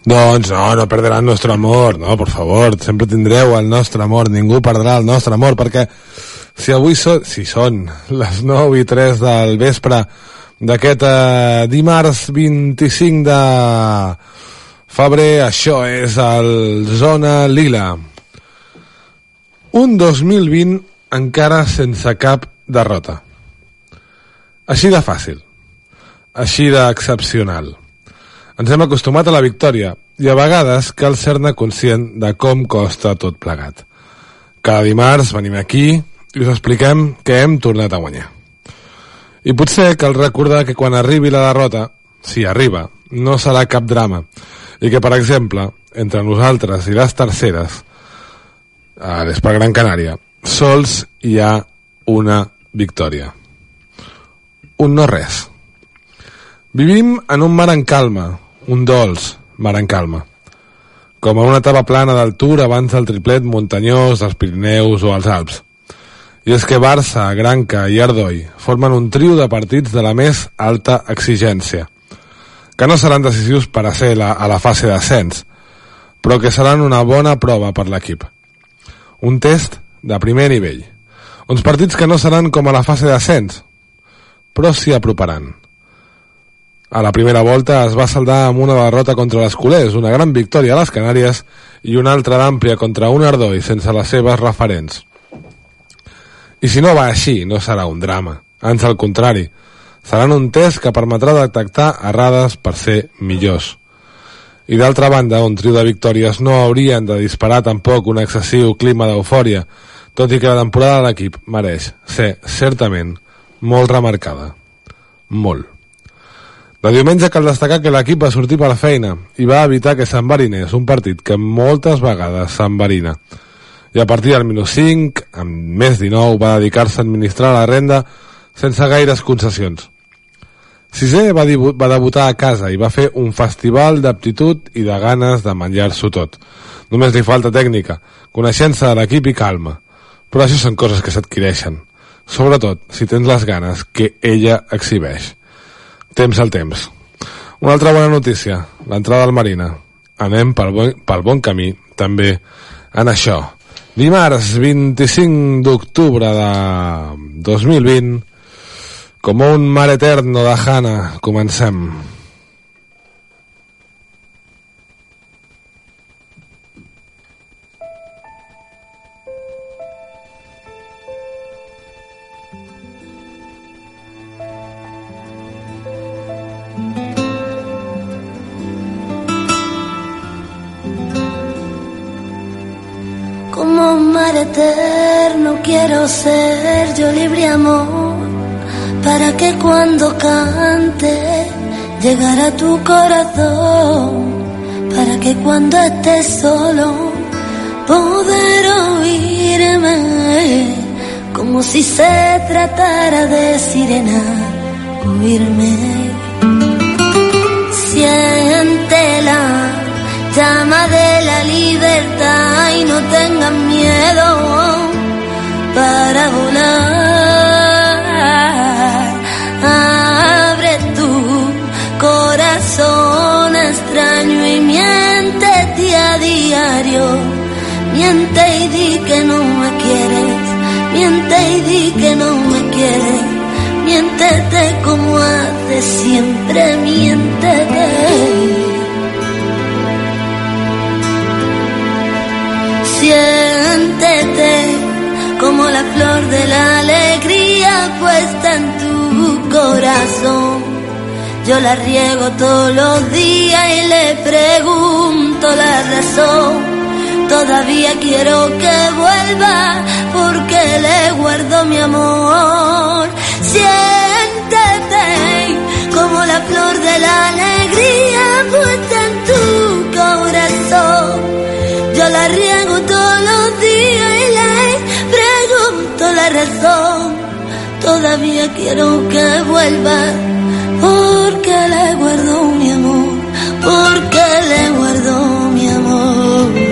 Doncs no, no perdrà el nostre amor, no, per favor, sempre tindreu el nostre amor, ningú perdrà el nostre amor, perquè si avui so, si són les 9 i 3 del vespre d'aquest eh, dimarts 25 de febrer, això és el Zona Lila. Un 2020 encara sense cap derrota. Així de fàcil. Així d'excepcional. Ens hem acostumat a la victòria i a vegades cal ser-ne conscient de com costa tot plegat. Cada dimarts venim aquí i us expliquem que hem tornat a guanyar. I potser cal recordar que quan arribi la derrota, si arriba, no serà cap drama i que, per exemple, entre nosaltres i les terceres, a l'Espa Gran Canària, sols hi ha una victòria. Un no res. Vivim en un mar en calma, un dolç mar en calma. Com a una tava plana d'altura abans del triplet muntanyós dels Pirineus o els Alps. I és que Barça, Granca i Ardoi formen un trio de partits de la més alta exigència, que no seran decisius per a ser la, a la fase d'ascens, però que seran una bona prova per l'equip. Un test de primer nivell. Uns partits que no seran com a la fase d'ascens, però s'hi aproparan. A la primera volta es va saldar amb una derrota contra les Colers, una gran victòria a les Canàries i una altra d'àmplia contra un Ardoi sense les seves referents. I si no va així, no serà un drama. Ans al contrari, seran un test que permetrà detectar errades per ser millors. I d'altra banda, un trio de victòries no haurien de disparar tampoc un excessiu clima d'eufòria, tot i que la temporada de l'equip mereix ser, certament, molt remarcada. Molt. De diumenge cal destacar que l'equip va sortir per feina i va evitar que s'enverinés un partit que moltes vegades s'enverina. I a partir del minut 5, amb més 19, va dedicar-se a administrar la renda sense gaires concessions. Sisè va, va debutar a casa i va fer un festival d'aptitud i de ganes de menjar-s'ho tot. Només li falta tècnica, coneixença de l'equip i calma. Però això són coses que s'adquireixen. Sobretot si tens les ganes que ella exhibeix. Temps al temps. Una altra bona notícia, l'entrada al Marina. Anem pel bon, pel bon camí, també en això. Dimarts 25 d'octubre de 2020, com un mar eterno de Hanna, comencem. Como eterno quiero ser yo libre amor, para que cuando cante llegara a tu corazón, para que cuando estés solo poder oírme, como si se tratara de sirena, oírme. Siéntela llama de la libertad y no tengan miedo para volar. Abre tu corazón extraño y miéntete a diario. Miente y di que no me quieres, miente y di que no me quieres. Miéntete como hace siempre, miéntete. Siéntete como la flor de la alegría puesta en tu corazón. Yo la riego todos los días y le pregunto la razón. Todavía quiero que vuelva porque le guardo mi amor. Siéntete como la flor de la alegría puesta Todavía quiero que vuelva porque le guardo mi amor, porque le guardo mi amor.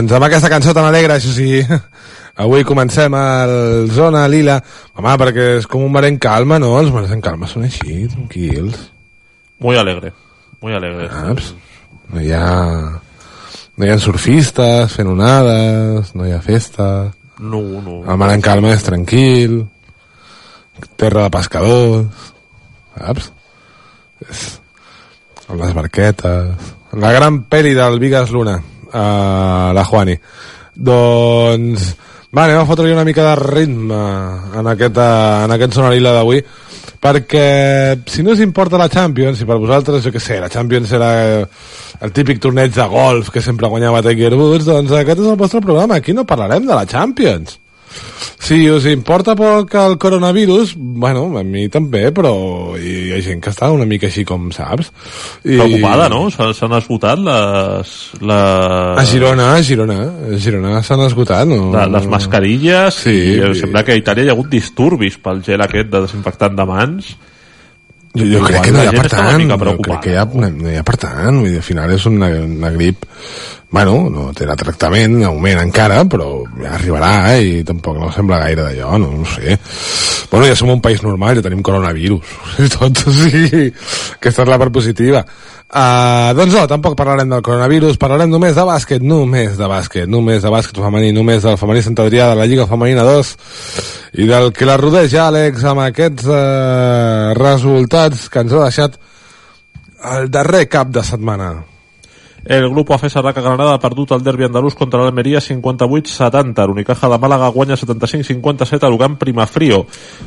Doncs amb aquesta cançó tan alegre, això sí, avui comencem el Zona Lila. Home, perquè és com un mar en calma, no? Els mars en calma són així, tranquils. Muy alegre, muy alegre. Saps? No hi ha... No hi ha surfistes fent onades, no hi ha festa. No, no. El mar en calma és tranquil, terra de pescadors, saps? És... Amb les barquetes... La gran peli del Vigas Luna, uh, la Juani. Doncs... Va, anem a fotre una mica de ritme en aquest, uh, en aquest sonarila d'avui perquè si no us importa la Champions, si per vosaltres, jo què sé, la Champions era el típic torneig de golf que sempre guanyava Tiger Woods, doncs aquest és el vostre programa, aquí no parlarem de la Champions. Si us importa poc el coronavirus, bueno, a mi també, però hi ha gent que està una mica així com saps. I... Preocupada, no? S'han esgotat les, les... A Girona, a Girona, a Girona s'han esgotat, no? La, les mascarilles, sí, i sí. sembla que a Itàlia hi ha hagut disturbis pel gel aquest de desinfectant de mans. Jo, jo crec que no hi ha per tant, jo crec que hi ha, no hi ha per tant, vull dir, al final és una, una grip bueno, no té tractament, augment encara, però ja arribarà eh, i tampoc no sembla gaire d'allò, no, no sé. Bueno, ja som un país normal, ja tenim coronavirus, i tot, o sigui, aquesta és la part positiva. Uh, doncs no, tampoc parlarem del coronavirus, parlarem només de bàsquet, només de bàsquet, només de bàsquet femení, només del femení Sant Adrià, de la Lliga Femenina 2, i del que la rodeja, Àlex, amb aquests uh, resultats que ens ha deixat el darrer cap de setmana. El grup AFES Arraca Granada ha perdut el derbi andalús contra l'Almeria 58-70. L'Unicaja de Màlaga guanya 75-57 a Lugan Primafrio.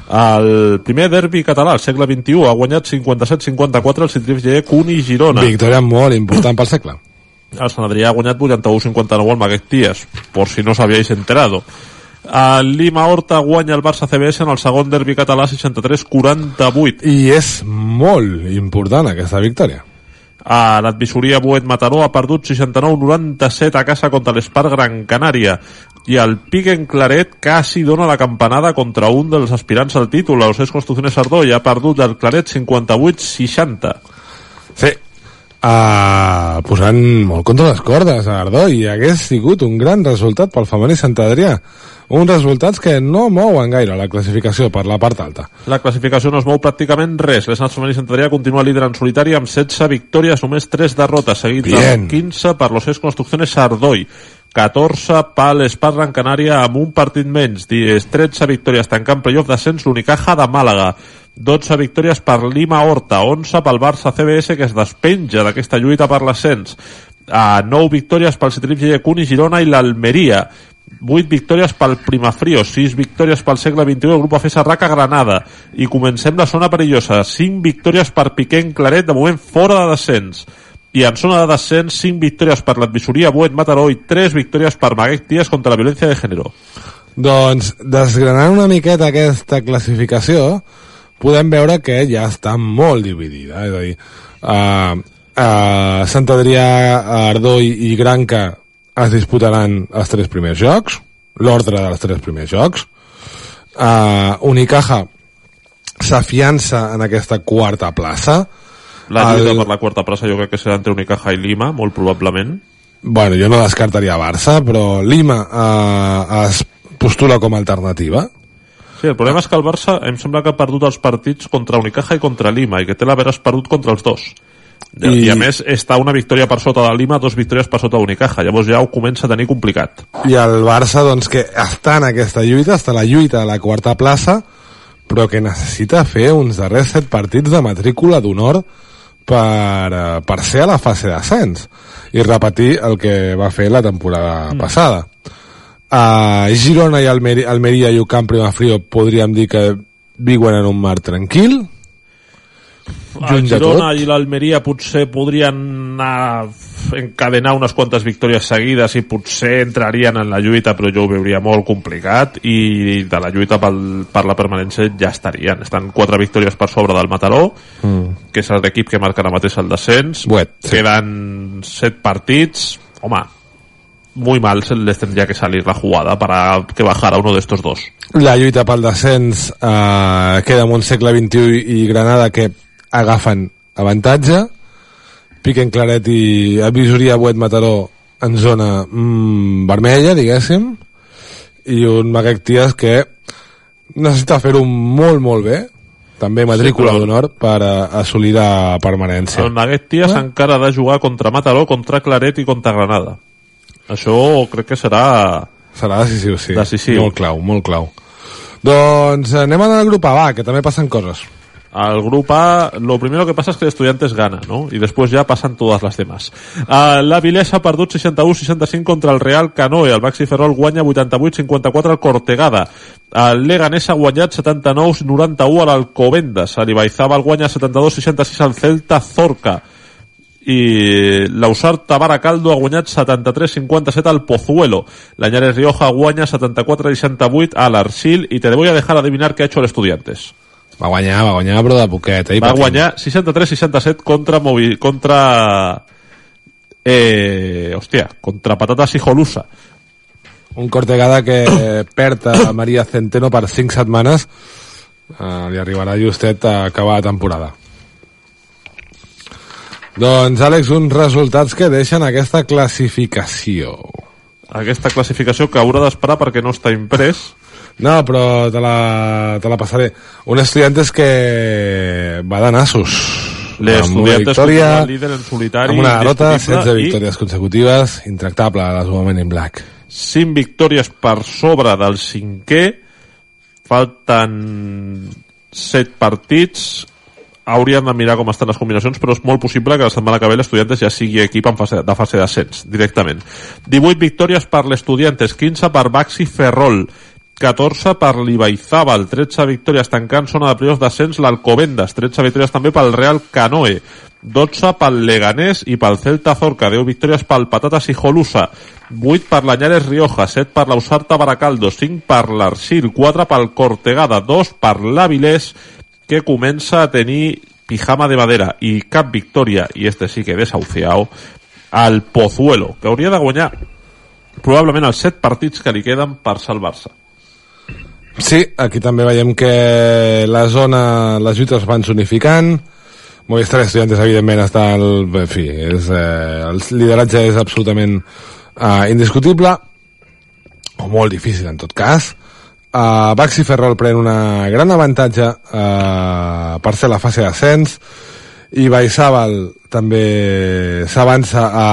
El primer derbi català al segle XXI ha guanyat 57-54 el Citrif Lleé Cuni Girona. Victòria molt important pel segle. El Sant Adrià ha guanyat 81-59 al Magueties, por si no s'havíais enterado. El Lima Horta guanya el Barça CBS en el segon derbi català 63-48. I és molt important aquesta victòria a l'advisoria Buet Mataró ha perdut 69-97 a casa contra l'Espar Gran Canària i el Piquen Claret quasi dona la campanada contra un dels aspirants al títol, l'Océs Construcciones Ardó, i ha perdut el Claret 58-60. Sí, uh, posant molt contra les cordes a Ardó i hagués sigut un gran resultat pel femení Sant Adrià uns resultats que no mouen gaire la classificació per la part alta. La classificació no es mou pràcticament res. L'Esnat femení Sant Adrià continua líder en solitari amb 16 victòries, només 3 derrotes, seguit amb 15 per l'Océs Construcciones Ardoi. 14 per l'Espart Gran Canària amb un partit menys, 13 victòries tancant playoff d'ascens l'Unicaja de Màlaga. 12 victòries per Lima Horta, 11 pel Barça CBS que es despenja d'aquesta lluita per l'ascens. A 9 victòries pel Citrip Llecuni, Girona i l'Almeria. 8 victòries pel Primafrio, 6 victòries pel segle XXI, el grup AFES Arraca Granada. I comencem la zona perillosa, 5 victòries per Piquent Claret, de moment fora de descens. I en zona de descens, 5 victòries per l'advisoria Buet Mataró i 3 victòries per Maguet Tías contra la violència de gènere. Doncs, desgranant una miqueta aquesta classificació, podem veure que ja està molt dividida. És a dir, uh, uh, Sant Adrià, Ardó i, i Granca es disputaran els tres primers jocs, l'ordre dels tres primers jocs. Uh, Unicaja s'afiança en aquesta quarta plaça. La lluita el... per la quarta plaça jo crec que serà entre Unicaja i Lima, molt probablement. Bueno, jo no descartaria Barça, però Lima uh, es postula com a alternativa. Sí, el problema és que el Barça em sembla que ha perdut els partits contra Unicaja i contra Lima i que té l'haver perdut contra els dos. I... I a més està una victòria per sota de Lima, dos victòries per sota d'Unicaja, llavors ja ho comença a tenir complicat. I el Barça, doncs, que està en aquesta lluita, està a la lluita de la quarta plaça, però que necessita fer uns darrers set partits de matrícula d'honor per, eh, per ser a la fase d'ascens i repetir el que va fer la temporada mm. passada. Uh, Girona i Almeria, Almeria i Ucamp Primafrio podríem dir que viuen en un mar tranquil, el Girona i l'Almeria potser podrien anar encadenar unes quantes victòries seguides i potser entrarien en la lluita però jo ho veuria molt complicat i de la lluita pel, per la permanència ja estarien, estan quatre victòries per sobre del Mataró mm. que és l'equip que marca ara mateix el descens Buet, sí. queden set partits home, muy mal se les tendría que salir la jugada para que bajara uno de estos dos. La lluita pel descens eh, queda amb un segle XXI i Granada que agafen avantatge, Piquen Claret i Avisoria Buet Mataró en zona mm, vermella, diguéssim, i un Maguecties que necessita fer-ho molt, molt bé, també matrícula sí, d'honor per a, assolir la permanència. El Maguecties eh? encara ha de jugar contra Mataró, contra Claret i contra Granada. Això crec que serà... Serà decisiu, sí. Decisiu. Molt clau, molt clau. Doncs anem al grup A, va, que també passen coses. Al grupo A, lo primero que pasa es que Estudiantes gana, ¿no? Y después ya pasan todas las demás. Uh, la Vilesa ha perdut 61-65 contra el Real Canoe. El Baxi Ferrol guanya 88-54 al Cortegada. El Leganés ha guanyat 79-91 a l'Alcobendas. El guanya 72-66 al Celta Zorca i l'Ausarta Baracaldo ha guanyat 73-57 al Pozuelo. L'Añares Rioja guanya 74-68 a l'Arsil i te voy a dejar adivinar què ha hecho el Estudiantes. Va guanyar, va guanyar, però de poquet. Eh? Va guanyar 63-67 contra, Movi, contra eh, hòstia, contra Patatas i Jolusa. Un Cortegada que perd a Maria Centeno per 5 setmanes. Uh, li arribarà justet a acabar la temporada. Doncs, Àlex, uns resultats que deixen aquesta classificació. Aquesta classificació que haurà d'esperar perquè no està imprès no, però te la, te la passaré. Un estudiantes que va de nassos. L'estudiantes victòria, líder en solitari. Amb una derrota, 16 victòries consecutives, intractable a les in Black. 5 victòries per sobre del cinquè, falten 7 partits, hauríem de mirar com estan les combinacions, però és molt possible que la setmana que ve l'Estudiantes ja sigui equip en fase, de fase d'ascens, directament. 18 victòries per l'Estudiantes, 15 per Baxi Ferrol, 14 per l'Ibaizabal, 13 victòries tancant zona de playoff d'ascens l'Alcobendas, 13 victòries també pel Real Canoe, 12 pel Leganés i pel Celta Zorca, 10 victòries pel Patatas i Jolusa, 8 per l'Añares Rioja, 7 per l'Usarta Baracaldo, 5 per l'Arsil, 4 pel Cortegada, 2 per l'Avilés, que comença a tenir pijama de madera i cap victòria, i este sí que desahuciao, al Pozuelo, que hauria de guanyar probablement els 7 partits que li queden per salvar-se. Sí, aquí també veiem que la zona, les lluites van zonificant, Movistar Estudiantes evidentment està el, en fi, és, eh, el lideratge és absolutament eh, indiscutible o molt difícil en tot cas. Uh, Baxi Ferrol pren una gran avantatge uh, per ser la fase d'ascens i Baixàbal també s'avança a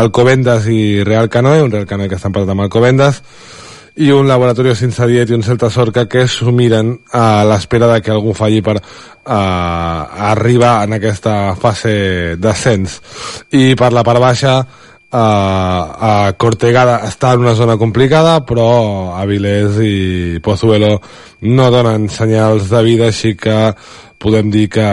Alcobendas i Real Canoe, un Real Canoe que està empatat amb Alcobendas i un laboratori sense diet i un Celta Sorca que s'ho miren a l'espera de que algú falli per uh, arribar en aquesta fase d'ascens i per la part baixa uh, a Cortegada està en una zona complicada però Avilés i Pozuelo no donen senyals de vida així que podem dir que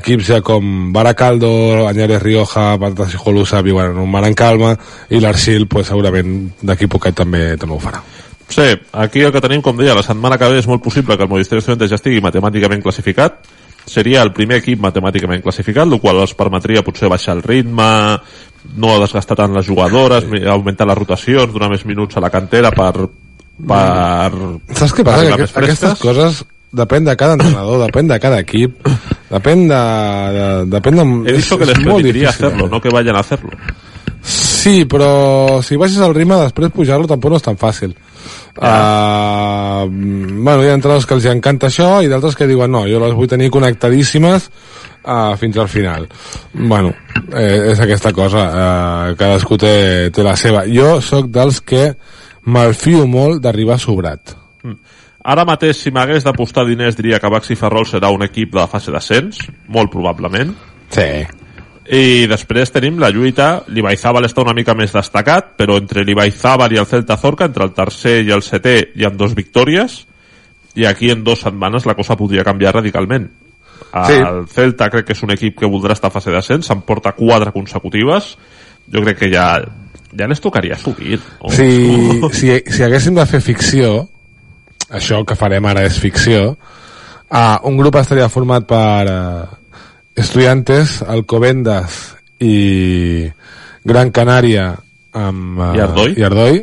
equips ja com Baracaldo, Añares Rioja, Patatas i Jolusa viuen en un mar en calma i l'Arxil pues, segurament d'aquí poquet també, també ho farà. Sí, aquí el que tenim, com deia, la setmana que ve és molt possible que el Movistar Estudiantes ja estigui matemàticament classificat. Seria el primer equip matemàticament classificat, el qual els permetria potser baixar el ritme, no desgastar tant les jugadores, sí. augmentar les rotacions, donar més minuts a la cantera per... per Saps què passa? Que aquest, aquestes coses depèn de cada entrenador, depèn de cada equip, depèn de... de depèn de He dit que les permitiria hacerlo, eh? no que vayan a hacerlo. Sí, però si baixes el ritme després pujar-lo tampoc no és tan fàcil. Uh, bueno, hi ha entrenadors que els encanta això i d'altres que diuen no, jo les vull tenir connectadíssimes uh, fins al final. Bueno, eh, és aquesta cosa, uh, cadascú té, té la seva. Jo sóc dels que malfio molt d'arribar sobrat. Mm. Ara mateix, si m'hagués d'apostar diners, diria que Baxi Ferrol serà un equip de fase d'ascens, molt probablement. Sí. I després tenim la lluita, l'Ibaizabal està una mica més destacat, però entre l'Ibaizabal i el Celta Zorca, entre el tercer i el setè, hi ha dos victòries, i aquí en dues setmanes la cosa podria canviar radicalment. Sí. El Celta crec que és un equip que voldrà estar a fase d'ascens, se'n porta quatre consecutives, jo crec que ja, ja les tocaria subir. Oh. Si, si, si haguéssim de fer ficció, això que farem ara és ficció, uh, un grup estaria format per uh, Estudiantes, Alcobendas i Gran Canària amb uh, I Ardoi. i Ardoi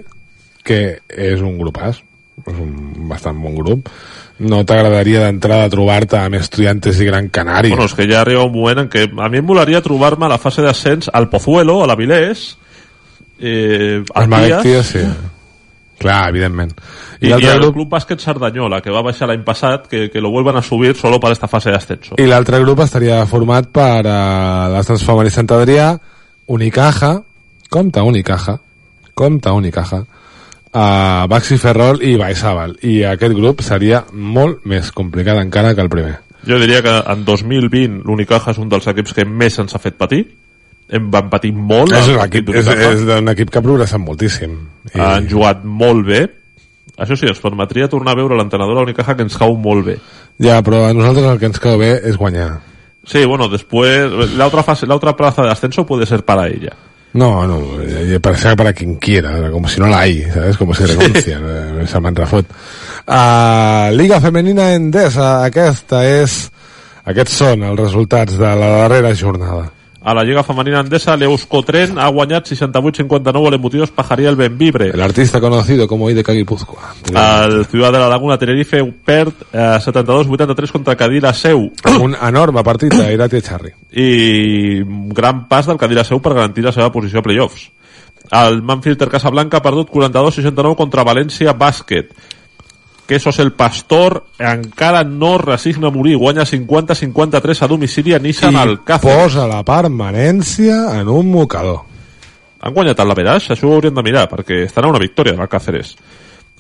que és un grupàs és un bastant bon grup no t'agradaria d'entrada trobar-te amb Estudiantes i Gran Canària bueno, és que ja arriba un moment en què a mi em volaria trobar-me a la fase d'ascens al Pozuelo, a l'Avilés eh, el Màgic Tías, sí. Clar, evidentment. I, I el grup... Club Bàsquet Cerdanyola, que va baixar l'any passat, que, que lo vuelvan a subir solo para esta fase de ascenso. I l'altre grup estaria format per uh, l'Ascens Femení Sant Adrià, Unicaja, compta Unicaja, compta Unicaja, uh, Baxi Ferrol i Baixàbal. I aquest grup seria molt més complicat encara que el primer. Jo diria que en 2020 l'Unicaja és un dels equips que més ens ha fet patir em van patir molt és un equip, és, és un equip que ha progressat moltíssim i... han jugat molt bé això sí, ens permetria tornar a veure l'entrenador de l'Unicaja que ens cau molt bé ja, però a nosaltres el que ens cau bé és guanyar sí, bueno, después la otra fase, la otra plaza de ascenso puede ser para ella no, no, para ser para quien quiera, como si no la hay, ¿sabes? Como si renuncia, sí. se manrafot. Uh, Liga Femenina Endesa, aquesta és... Aquests són els resultats de la darrera jornada. A la Lliga Femenina Andesa, l'Euskotren ha guanyat 68-59 a l'Embutidos Pajaría el Benvibre. El artista conocido como IDK Guipúzcoa. El Ciudad de la Laguna Tenerife perd eh, 72-83 contra Cadira Seu. Un enorme partit d'Irati Charri. I gran pas del Cadira Seu per garantir la seva posició a playoffs. El Manfilter Casablanca ha perdut 42-69 contra València Bàsquet que sos el pastor encara no resigna a morir. Guanya 50-53 a domicili a Nissan Alcácer posa la permanència en un mocador. Han guanyat el Laveraix, això ho hauríem de mirar perquè estarà una victòria de l'Alcáceres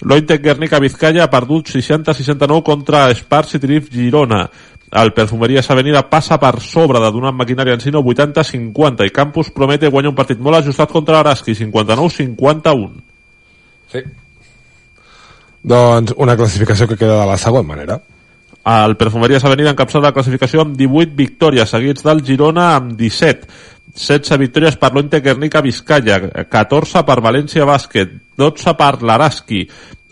l'Ointec Guernica Vizcaya ha perdut 60-69 contra Spars i Trif Girona. El Perfumeries Avenida passa per sobre de donar maquinària en Sino 80-50 i Campus promete guanya un partit molt ajustat contra l'Araski 59-51 sí doncs una classificació que queda de la següent manera. El Perfumeries Avenida encapçat la classificació amb 18 victòries, seguits del Girona amb 17. 16 victòries per l'Ointe Guernica Vizcaya, 14 per València Bàsquet, 12 per l'Araski,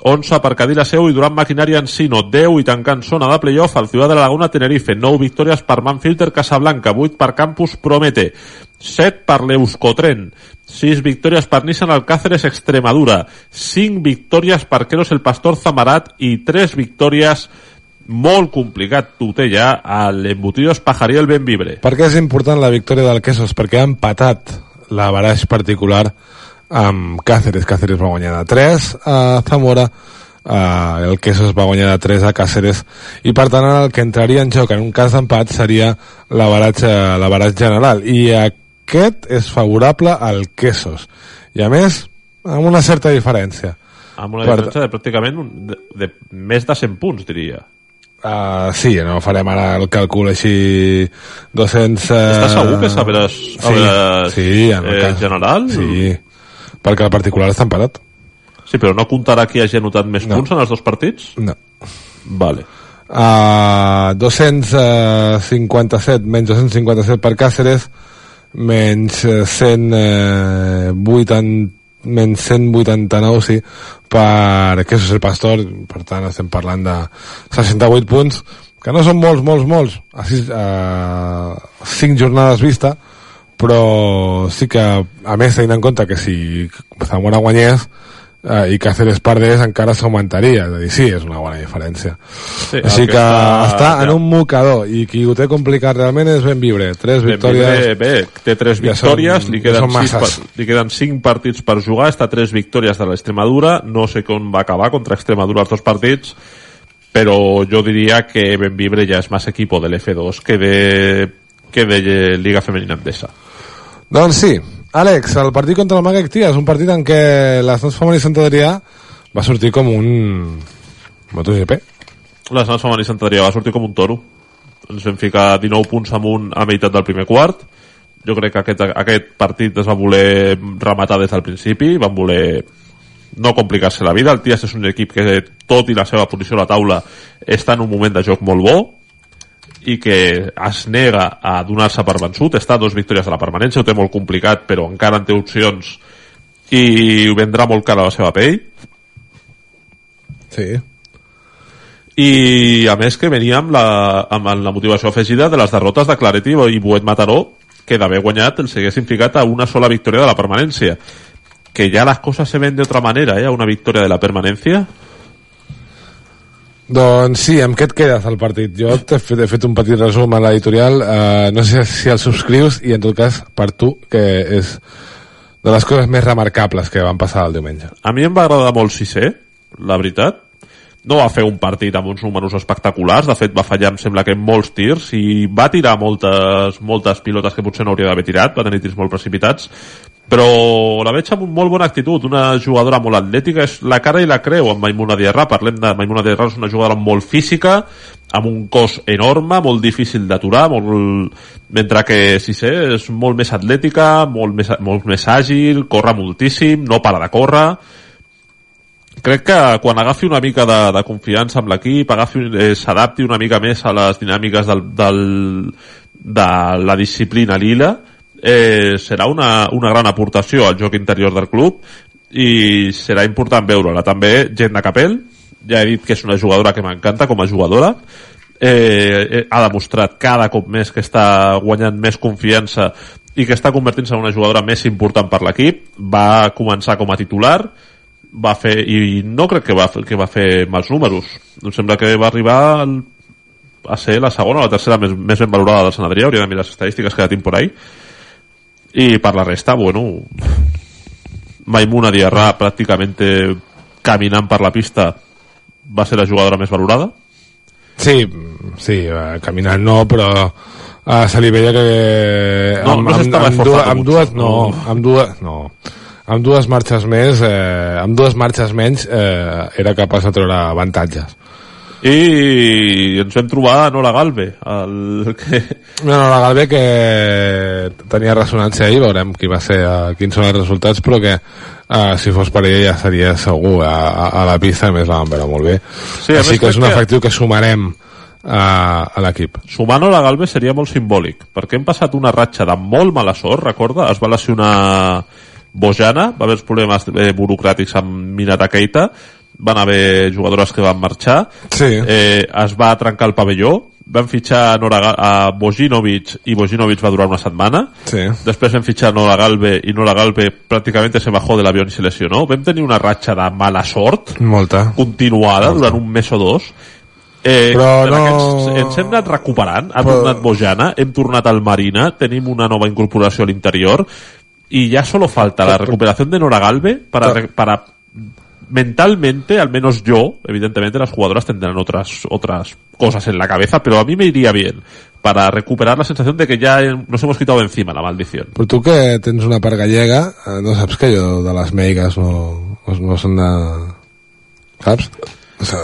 11 per Cadira Seu i Durant Maquinària Encino, 10 i tancant zona de playoff al Ciutat de la Laguna Tenerife, 9 victòries per Manfilter Casablanca, 8 per Campus Promete, 7 per l'Euskotren, 6 victòries per Nissan Alcáceres Extremadura, 5 victòries per Queros el Pastor Zamarat i 3 victòries molt complicat ja a l'Embutidos Pajariel Benvibre. Per què és important la victòria del Quesos? Perquè ha empatat la baraix particular amb Cáceres. Cáceres va guanyar de 3 a Zamora, uh, el Quesos va guanyar de 3 a Cáceres. I per tant el que entraria en joc en un cas d'empat seria la baratge, la baratge general. I aquest és favorable al Quesos. I a més amb una certa diferència. Amb una diferència per... de pràcticament un, de, de més de 100 punts diria. Uh, sí, no farem ara el càlcul així 200... Uh... Estàs segur que sabràs, sabràs sí, sí, en el eh, cas... general? Sí, perquè el particular està empatat. Sí, però no comptarà qui hagi anotat més no. punts en els dos partits? No. Vale. Uh, 257 menys 257 per Càceres menys 180 menys 189 sí, per que és el Pastor per tant estem parlant de 68 punts que no són molts, molts, molts a, sis, a 5 jornades vista però sí que a més tenint en compte que si Zamora guanyés eh, i Cáceres perdés encara s'augmentaria, és a dir, sí, és una bona diferència. Sí, Així que, que està, està en ja. un mocador i qui ho té complicat realment és ben viure. Tres ben victòries... Bé, bé, té tres ja victòries, són, li, queden ja sis, li queden cinc partits per jugar, està tres victòries de l'Extremadura, no sé com va acabar contra Extremadura els dos partits, però jo diria que Benvibre ja és més equip de l'F2 que de, que de Liga Femenina Endesa. Doncs sí, Àlex, el partit contra el Magac, tia, és un partit en què l'Estats Femení Sant Adrià va sortir com un MotoGP. L'Estats Femení Sant Adrià va sortir com un toro. Ens vam ficar 19 punts amunt a meitat del primer quart. Jo crec que aquest, aquest partit es va voler rematar des del principi, van voler no complicar-se la vida. El Tias és un equip que, tot i la seva posició a la taula, està en un moment de joc molt bo i que es nega a donar-se per vençut, està a dos victòries de la permanència, ho té molt complicat, però encara en té opcions i vendrà molt cara a la seva pell. Sí. I a més que venia amb la, amb la motivació afegida de les derrotes de Claretti i Buet Mataró, que d'haver guanyat els haguessin ficat a una sola victòria de la permanència. Que ja les coses se ven de otra manera, eh, una victòria de la permanència doncs sí, amb què et quedes al partit? Jo t'he fet, he fet un petit resum a l'editorial, uh, no sé si el subscrius i en tot cas per tu, que és de les coses més remarcables que van passar el diumenge. A mi em va agradar molt Cissé, la veritat. No va fer un partit amb uns números espectaculars, de fet va fallar, em sembla que molts tirs, i va tirar moltes, moltes pilotes que potser no hauria d'haver tirat, va tenir tirs molt precipitats, però la veig amb molt bona actitud, una jugadora molt atlètica, és la cara i la creu amb Maimuna Diarra, parlem de Maimuna Diarra, és una jugadora molt física, amb un cos enorme, molt difícil d'aturar, molt... mentre que Cissé és molt més atlètica, molt més, molt més àgil, corre moltíssim, no para de córrer, crec que quan agafi una mica de, de confiança amb l'equip, eh, s'adapti una mica més a les dinàmiques del, del, de la disciplina lila, eh, serà una, una gran aportació al joc interior del club i serà important veure-la. També gent de Capell, ja he dit que és una jugadora que m'encanta com a jugadora, eh, eh, ha demostrat cada cop més que està guanyant més confiança i que està convertint-se en una jugadora més important per l'equip. Va començar com a titular, va fer, i no crec que va, que va fer mals números. Em sembla que va arribar a ser la segona o la tercera més, més ben valorada del Sant Adrià, hauria de mirar les estadístiques que ha tinc por ahí. I per la resta, bueno Maimuna Diarra pràcticament caminant per la pista va ser la jugadora més valorada. Sí, sí, eh, caminant no, però uh, se li veia que no, amb, no amb, amb, dues, amb dues no, amb dues no amb dues marxes més eh, amb dues marxes menys eh, era capaç de treure avantatges i ens vam trobar a Nora Galve el que... No, Nora Galve que tenia ressonància ahir veurem qui va ser, uh, quins són els resultats però que uh, si fos per ella ja seria segur a, a, a la pista més la vam veure molt bé sí, així que és un efectiu que sumarem a, a l'equip. Sumar Nora Galve seria molt simbòlic, perquè hem passat una ratxa de molt mala sort, recorda? Es va lesionar Bojana, va haver problemes eh, burocràtics amb Minata Keita, van haver jugadores que van marxar sí. eh, es va trencar el pavelló van fitxar Nora, a Bojinovic i Bojinovic va durar una setmana sí. després vam fitxar Nora Galve i Nora Galve pràcticament se bajó de l'avió i se lesionó vam tenir una ratxa de mala sort Molta. continuada Molta. durant un mes o dos Eh, però no... Aquests, ens hem anat recuperant, ha però... tornat Bojana, hem tornat al Marina, tenim una nova incorporació a l'interior i ja solo falta la recuperació de Nora Galve para, para mentalmente, al menos yo, evidentemente las jugadoras tendrán otras, otras cosas en la cabeza, pero a mí me iría bien para recuperar la sensación de que ya nos hemos quitado encima la maldición. Però tu que tens una part gallega, eh, no saps que jo de les meigas no, no, no s'han de... Saps?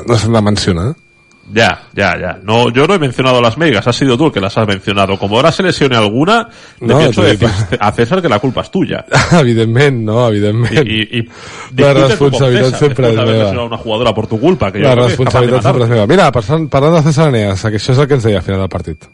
No s'han de mencionar. Ya, ya, ya. No, yo no he mencionado las megas, has sido tú el que las has mencionado. Como ahora se lesione alguna, le no, pienso decir a César que la culpa es tuya. evidentment, no, evidentment. I, i, la responsabilitat sempre és meva. una jugadora por tu culpa. Que la responsabilitat sempre és meva. Mira, parlant, parlant de César Aneas, que això és el que ens deia al final del partit.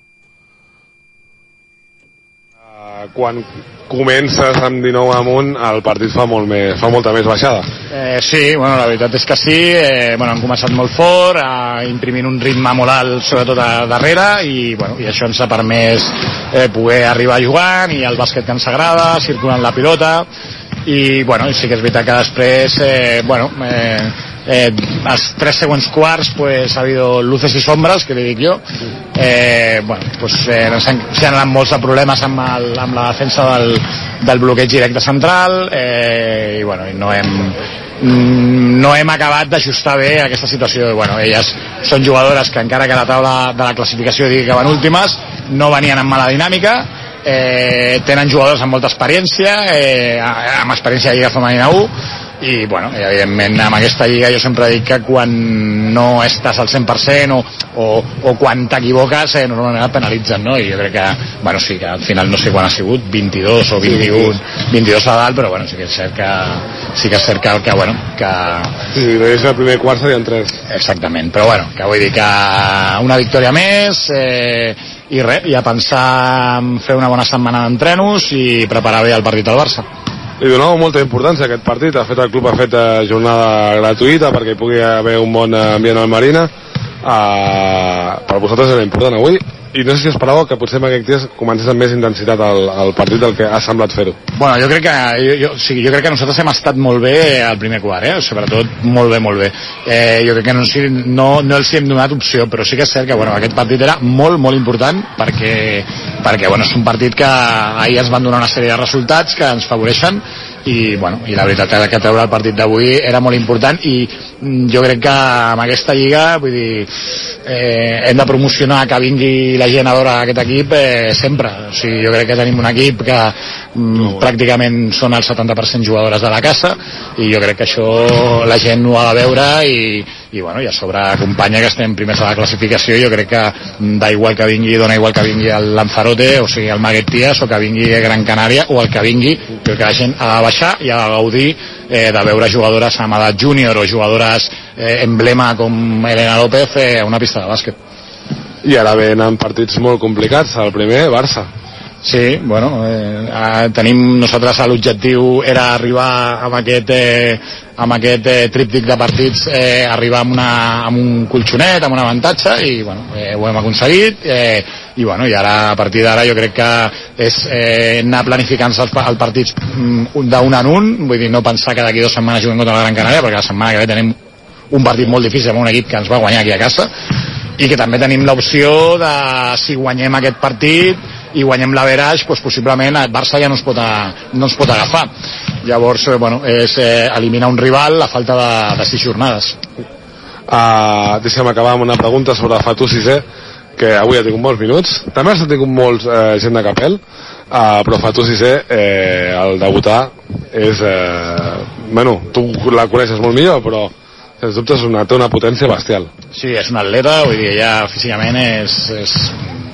Quan comences amb 19 amunt, el partit fa, molt més, fa molta més baixada. Eh, sí, bueno, la veritat és que sí. Eh, bueno, han començat molt fort, eh, imprimint un ritme molt alt, sobretot a darrere, i, bueno, i això ens ha permès eh, poder arribar jugant, i el bàsquet que ens agrada, circulant la pilota, i bueno, sí que és veritat que després, eh, bueno, eh, eh, els tres següents quarts pues, ha habido luces i sombras, que li dic jo. Eh, bueno, pues, eh, s'han anat molts de problemes amb, el, amb la defensa del, del bloqueig directe central eh, i bueno, no hem no hem acabat d'ajustar bé aquesta situació. Bueno, elles són jugadores que encara que la taula de la classificació digui que van últimes no venien amb mala dinàmica eh, tenen jugadors amb molta experiència eh, amb experiència de Lliga Femenina 1 i bueno, evidentment amb aquesta lliga jo sempre dic que quan no estàs al 100% o, o, o quan t'equivoques eh, normalment et penalitzen no? i jo crec que, bueno, sí que al final no sé quan ha sigut, 22 o 21 22 a dalt, però bueno, sí que és cert que sí que és cert que, que bueno que... Sí, és el primer quart serien 3 exactament, però bueno, que vull dir que una victòria més eh, i res, i a pensar en fer una bona setmana d'entrenos i preparar bé el partit al Barça li donava molta importància a aquest partit. De fet, el club ha fet eh, jornada gratuïta perquè hi pugui haver un bon ambient al Marina. Uh, per vosaltres era important avui i no sé si esperàveu que potser en aquests dies comencés amb més intensitat el, el partit del que ha semblat fer-ho. Bueno, jo crec que jo, jo, sí, jo crec que nosaltres hem estat molt bé al primer quart, eh? sobretot molt bé, molt bé. Eh, jo crec que no, no, no els hi hem donat opció, però sí que és cert que bueno, aquest partit era molt, molt important perquè, perquè bueno, és un partit que ahir ens van donar una sèrie de resultats que ens favoreixen i, bueno, i la veritat que treure el partit d'avui era molt important i jo crec que amb aquesta lliga vull dir, eh, hem de promocionar que vingui la gent a veure aquest equip eh, sempre, o sigui, jo crec que tenim un equip que mm, pràcticament són el 70% jugadores de la casa i jo crec que això la gent ho ha de veure i, i, bueno, i a sobre acompanya que estem primers a la classificació jo crec que mm, da igual que vingui dona igual que vingui el Lanzarote o sigui el Maguet Tías o que vingui Gran Canària o el que vingui, crec que la gent ha de baixar i ha de gaudir eh, de veure jugadores amb edat júnior o jugadores eh, emblema com Elena López eh, a una pista de bàsquet. I ara venen partits molt complicats el primer, Barça. Sí, bueno, eh, tenim nosaltres l'objectiu era arribar amb aquest, eh, amb aquest eh, tríptic de partits, eh, arribar amb, una, amb un colxonet, amb un avantatge i bueno, eh, ho hem aconseguit eh, i, bueno, i ara a partir d'ara jo crec que és eh, anar planificant-se els, els partits mm, d'un en un, vull dir, no pensar que d'aquí dues setmanes juguem contra la Gran Canària perquè la setmana que ve tenim un partit molt difícil amb un equip que ens va guanyar aquí a casa i que també tenim l'opció de si guanyem aquest partit i guanyem l'averaix, doncs possiblement el Barça ja no, es pot, a, no ens pot agafar. Llavors, eh, bueno, és eh, eliminar un rival a falta de, de sis jornades. Uh, deixa'm acabar amb una pregunta sobre Fatu Sisè, que avui ha tingut molts minuts. També has tingut molts eh, gent de Capel, uh, però Fatu Sisè, eh, el debutar, és... Eh, bueno, tu la coneixes molt millor, però sens dubte una, té una potència bestial. Sí, és una atleta, vull dir, ella físicament és, és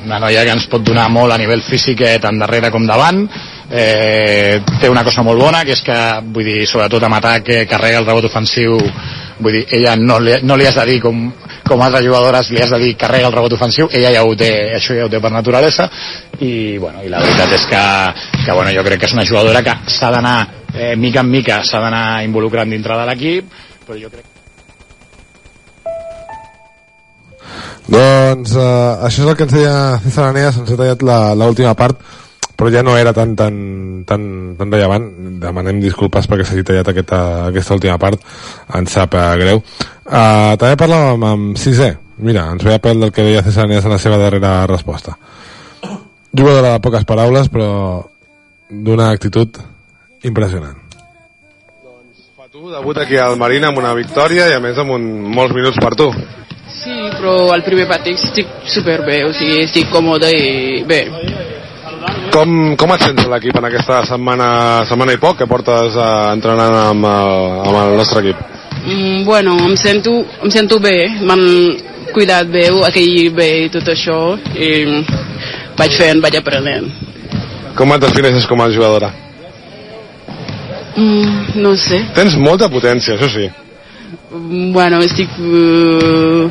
una noia que ens pot donar molt a nivell físic eh, tant darrere com davant eh, té una cosa molt bona que és que vull dir, sobretot amb atac que carrega el rebot ofensiu vull dir, ella no li, no li has de dir com, com altres jugadores li has de dir carrega el rebot ofensiu. Ella ja ho té, això ja ho té per naturalesa. I, bueno, i la veritat és que, que bueno, jo crec que és una jugadora que s'ha d'anar eh, mica en mica s'ha d'anar involucrant dintre de l'equip però jo crec Doncs eh, això és el que ens deia César Anea, se'ns ha tallat l'última part, però ja no era tan, tan, tan, tan rellevant. Demanem disculpes perquè s'hagi tallat aquesta, aquesta última part, ens sap eh, greu. Uh, també parlàvem amb, amb Cisè, mira, ens veia pel del que deia César Anea en la seva darrera resposta. Jugadora de poques paraules, però d'una actitud impressionant. Doncs fa tu, debut aquí al Marina amb una victòria i a més amb un, molts minuts per tu. Sí, però al primer partit estic superbé, o sigui, estic còmode i bé. Com, com et sents l'equip en aquesta setmana, setmana i poc que portes uh, entrenant amb el, amb el nostre equip? Mm, bueno, em sento, em sento bé, m'han cuidat bé, aquell bé i tot això, i vaig fent, vaig aprenent. Com et defineixes com a jugadora? Mm, no sé. Tens molta potència, això sí. Bueno, estic uh,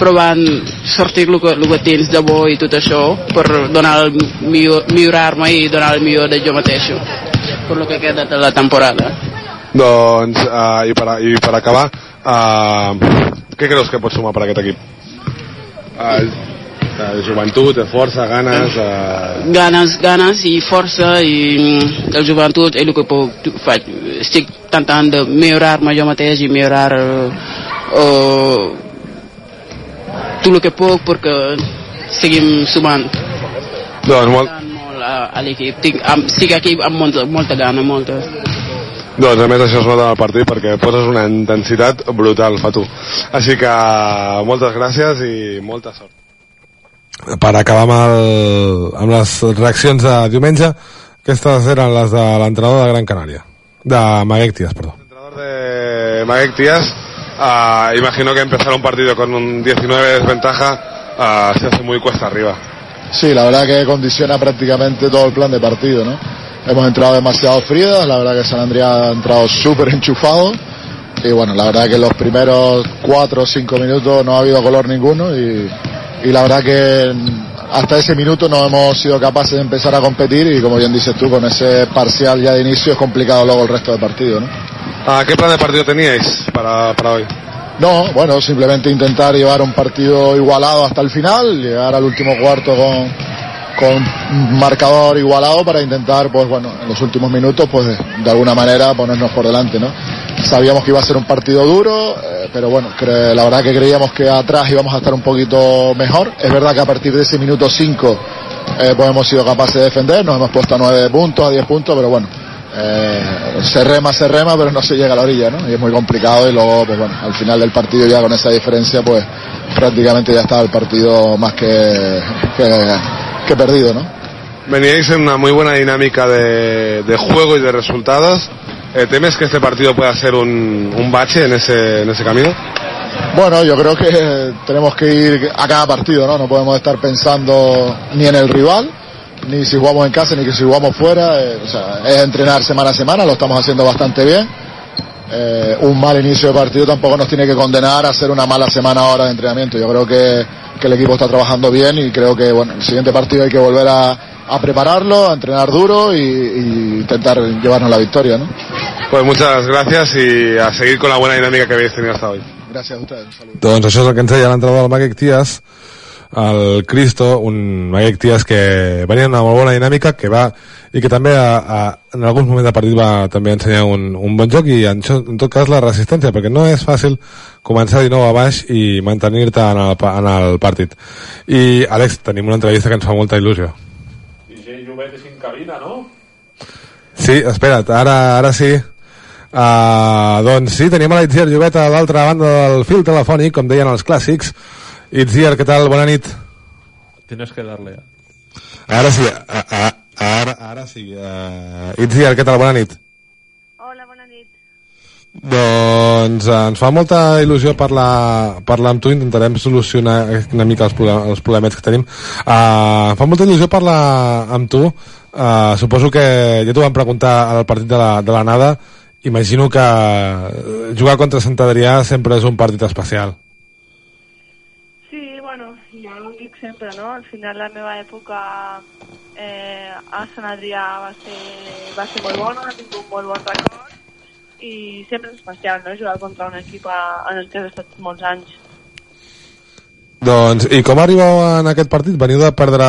provant sortir el que, el que tens de bo i tot això per donar el millor, millorar-me i donar el millor de jo mateix per lo que queda de la temporada doncs uh, i, per, i per acabar uh, què creus que pot sumar per aquest equip? Uh, de joventut, de força, ganes... Uh... Ganes, ganes i força i mm, el joventut és el que puc, faig. Estic tentant de millorar-me jo mateix i millorar uh, uh, tot el que puc perquè seguim sumant. Doncs molt... molt a, a l'equip. Estic aquí amb molta, molta gana, molta. Doncs a més això es nota en el partit perquè poses una intensitat brutal, Fatu. Així que moltes gràcies i molta sort. Per acabar amb, el, amb les reaccions de diumenge, aquestes eren les de l'entrenador de Gran Canària. De Maguec Tías, perdó. Entrenador de Maguec Tías, Uh, imagino que empezar un partido con un 19 de desventaja uh, se hace muy cuesta arriba. Sí, la verdad que condiciona prácticamente todo el plan de partido, ¿no? Hemos entrado demasiado frías, la verdad que San Andrea ha entrado súper enchufado y bueno, la verdad que en los primeros 4 o 5 minutos no ha habido color ninguno y, y la verdad que hasta ese minuto no hemos sido capaces de empezar a competir y como bien dices tú, con ese parcial ya de inicio es complicado luego el resto del partido, ¿no? ¿A qué plan de partido teníais para, para hoy? No, bueno, simplemente intentar llevar un partido igualado hasta el final, llegar al último cuarto con, con un marcador igualado para intentar, pues bueno, en los últimos minutos, pues de alguna manera ponernos por delante, ¿no? Sabíamos que iba a ser un partido duro, eh, pero bueno, la verdad que creíamos que atrás íbamos a estar un poquito mejor. Es verdad que a partir de ese minuto 5 eh, pues hemos sido capaces de defender, nos hemos puesto a 9 puntos, a 10 puntos, pero bueno, eh, se rema, se rema, pero no se llega a la orilla, ¿no? Y es muy complicado y luego, pues bueno, al final del partido ya con esa diferencia, pues prácticamente ya estaba el partido más que, que, perdido, ¿no? Veníais en una muy buena dinámica de juego y de resultados. Eh, ¿Temes que este partido pueda ser un, un bache en ese, en ese camino? Bueno, yo creo que tenemos que ir a cada partido, ¿no? No podemos estar pensando ni en el rival, ni si jugamos en casa, ni que si jugamos fuera. Eh, o sea, es entrenar semana a semana, lo estamos haciendo bastante bien. Eh, un mal inicio de partido tampoco nos tiene que condenar a hacer una mala semana ahora de entrenamiento. Yo creo que, que el equipo está trabajando bien y creo que bueno, el siguiente partido hay que volver a, a prepararlo, a entrenar duro y, y, intentar llevarnos la victoria. ¿no? Pues muchas gracias y a seguir con la buena dinámica que habéis tenido hasta hoy. Gràcies a ustedes. Salut. Doncs això és el que ens deia l'entrenador del Maguec Tías, el Cristo, un Maguec Tías que venia en una molt bona dinàmica, que va i que també a, a, en alguns moments de partit va també ensenyar un, un bon joc i en, en tot cas la resistència, perquè no és fàcil començar de nou a baix i mantenir-te en, el, en el partit. I Àlex, tenim una entrevista que ens fa molta il·lusió. És en cabina, no? Sí, espera't, ara, ara sí. Uh, doncs sí, tenim a l'Itziar Llobet a l'altra banda del fil telefònic, com deien els clàssics. Itziar, què tal? Bona nit. Tienes que darle. Ara sí, a, a, ara, ara sí. Uh, Itziar, què tal? Bona nit. Doncs uh, ens fa molta il·lusió parlar, parlar amb tu, intentarem solucionar una mica els, problemes, els problemes que tenim. Uh, em fa molta il·lusió parlar amb tu. Uh, suposo que ja t'ho vam preguntar al partit de la, de la nada, imagino que jugar contra Sant Adrià sempre és un partit especial. Sí, bueno, jo ho dic sempre, no? Al final la meva època eh, a Sant Adrià va ser, va ser molt bona, he tingut molt bon record i sempre és especial, no? Jugar contra un equip a, en el que has estat molts anys. Doncs, i com arribeu en aquest partit? Veniu de perdre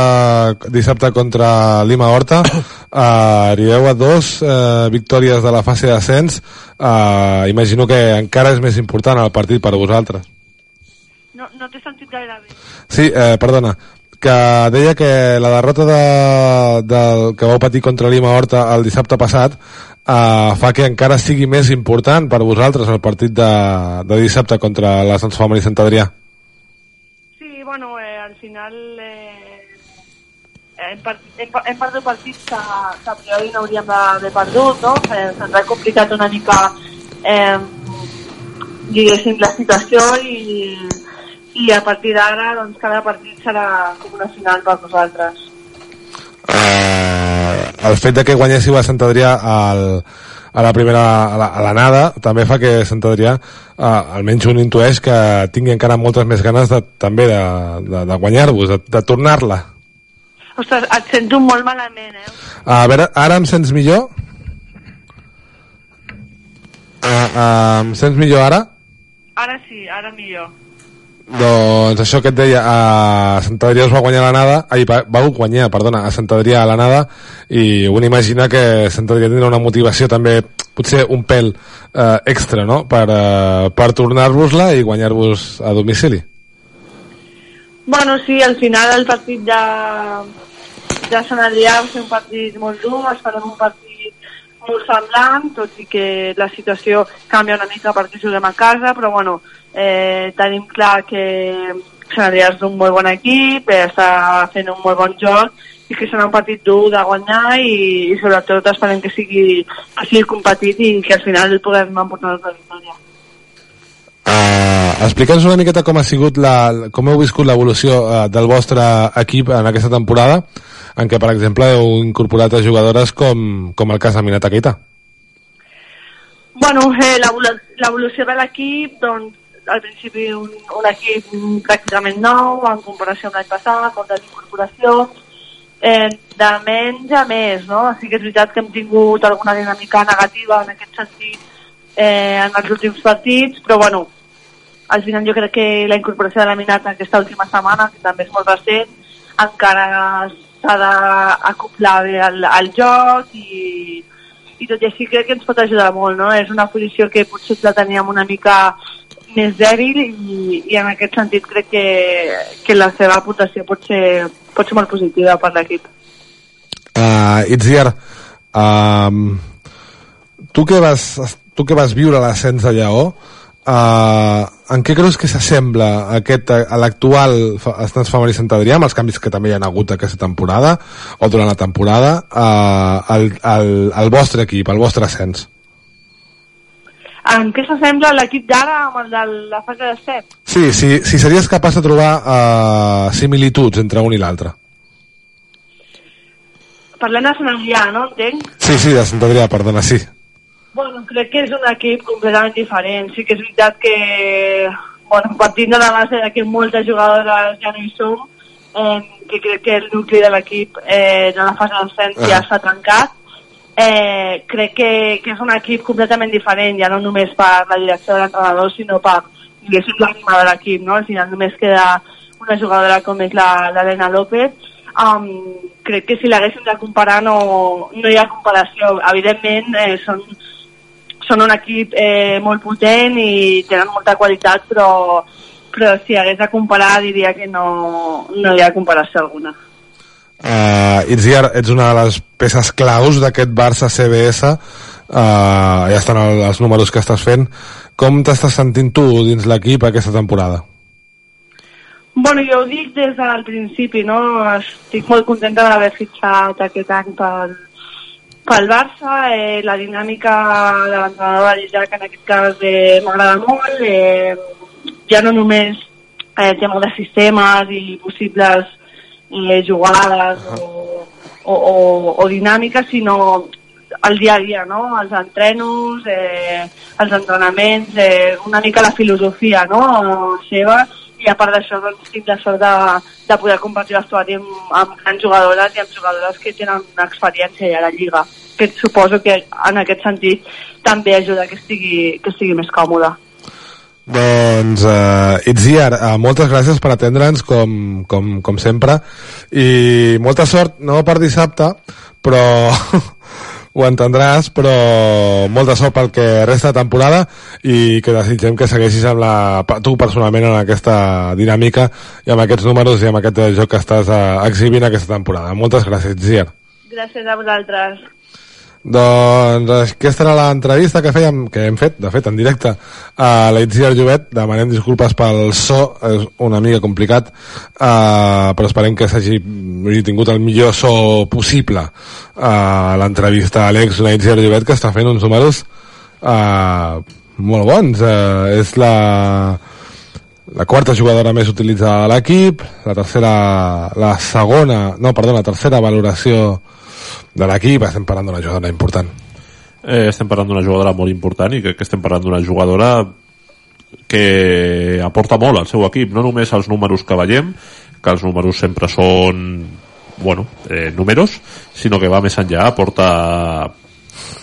dissabte contra Lima Horta, uh, arribeu a dos uh, victòries de la fase d'ascens, uh, imagino que encara és més important el partit per a vosaltres. No, no t'he sentit gaire bé. Sí, eh, perdona, que deia que la derrota de, del que vau patir contra Lima Horta el dissabte passat uh, fa que encara sigui més important per a vosaltres el partit de, de dissabte contra la Sant Fama i Sant Adrià. Sí, bueno, eh, al final eh, hem, part, hem, hem perdut partits que, que a priori no hauríem d'haver perdut, no? Eh, Se'ns ha complicat una mica eh, diguéssim la situació i, i a partir d'ara doncs cada partit serà com una final per nosaltres. Uh, el fet de que guanyéssiu a Sant Adrià al, a la primera a la, a la nada també fa que Sant Adrià uh, almenys un intueix que tingui encara moltes més ganes de, també de, de, de guanyar-vos, de, de tornar-la Ostres, et sento molt malament, eh? a veure, ara em sents millor? Uh, uh, em sents millor ara? Ara sí, ara millor. Doncs això que et deia, a Sant Adrià es va guanyar la nada, ai, va, guanyar, perdona, a Sant Adrià a la nada, i un imagina que Sant Adrià tindrà una motivació també, potser un pèl eh, extra, no?, per, eh, per tornar-vos-la i guanyar-vos a domicili. Bueno, sí, al final el partit de, de Sant Adrià va ser un partit molt dur, esperem un partit molt semblant, tot i que la situació canvia una mica perquè juguem a casa, però bueno, eh, tenim clar que Sant Adrià és un molt bon equip, eh, està fent un molt bon joc i que serà un partit dur de guanyar i, i sobretot esperem que sigui, que sigui competit i que al final el puguem emportar la victòria. Uh, Explica'ns una miqueta com ha sigut la, com heu viscut l'evolució uh, del vostre equip en aquesta temporada en què, per exemple, heu incorporat a jugadores com, com el cas de Minata Keita. Bueno, eh, l'evolució de l'equip, doncs, al principi un, un equip pràcticament nou, en comparació amb l'any passat, amb les incorporacions, eh, de menys a més, no? Sí que és veritat que hem tingut alguna dinàmica negativa en aquest sentit eh, en els últims partits, però bueno, al final jo crec que la incorporació de la Minata aquesta última setmana, que també és molt recent, encara s'ha d'acoplar bé al, al joc i, i tot i així crec que ens pot ajudar molt, no? És una posició que potser la teníem una mica més dèbil i, i en aquest sentit crec que, que la seva aportació pot ser, pot ser molt positiva per l'equip. Uh, Itziar, um, tu que vas, tu que vas viure l'ascens de Lleó, Uh, en què creus que s'assembla aquest, a l'actual Estants Femení Sant Adrià, amb els canvis que també hi ha hagut aquesta temporada, o durant la temporada, uh, el, el, el vostre equip, el vostre ascens? En què s'assembla l'equip d'ara amb el de la fase de set? Sí, sí, si series capaç de trobar uh, similituds entre un i l'altre. Parlem de Sant Adrià, no? Entenc? Sí, sí, de Sant Adrià, perdona, sí. Bueno, crec que és un equip completament diferent. Sí que és veritat que, bueno, partint de la base de que moltes jugadores ja no hi som, eh, que crec que el nucli de l'equip eh, de la fase d'ascens ja s'ha trencat, eh, crec que, que és un equip completament diferent, ja no només per la direcció de l'entrenador, sinó per, diguéssim, l'ànima de l'equip, no? Al final només queda una jugadora com és l'Helena López, um, crec que si l'haguéssim de comparar no, no hi ha comparació. Evidentment, eh, són són un equip eh, molt potent i tenen molta qualitat, però, però si hagués de comparar diria que no, no hi ha comparació alguna. Uh, Itziar, ets una de les peces claus d'aquest Barça CBS uh, ja estan el, els números que estàs fent com t'estàs sentint tu dins l'equip aquesta temporada? Bueno, jo ho dic des del principi, no? Estic molt contenta d'haver fitxat aquest any pel, pel Barça, eh, la dinàmica de l'entrenador Isaac en aquest cas eh, m'agrada molt. Eh, ja no només eh, tema de sistemes i possibles eh, jugades o, o, o, o dinàmiques, sinó el dia a dia, no? els entrenos, eh, els entrenaments, eh, una mica la filosofia no? seva i a part d'això doncs, tinc la sort de, de poder compartir l'estudi amb, amb grans jugadores i amb jugadores que tenen una experiència ja a la Lliga que suposo que en aquest sentit també ajuda que estigui, que estigui més còmode. Doncs, uh, Itziar, uh, moltes gràcies per atendre'ns com, com, com sempre i molta sort, no per dissabte però ho entendràs, però molta sort pel que resta de temporada i que desitgem que segueixis amb la, tu personalment en aquesta dinàmica i amb aquests números i amb aquest joc que estàs uh, exhibint aquesta temporada. Moltes gràcies, Zier. Gràcies a vosaltres. Doncs aquesta era l'entrevista que fèiem, que hem fet, de fet, en directe a l'Itziar Llobet. Demanem disculpes pel so, és una mica complicat, uh, però esperem que s'hagi tingut el millor so possible uh, l'entrevista a l'ex l'Itziar Llobet, que està fent uns números uh, molt bons. Uh, és la la quarta jugadora més utilitzada de l'equip, la tercera, la segona, no, perdó, la tercera valoració de l'equip, estem parlant d'una jugadora important. Eh, estem parlant d'una jugadora molt important i crec que estem parlant d'una jugadora que aporta molt al seu equip, no només els números que veiem, que els números sempre són bueno, eh, números, sinó que va més enllà, aporta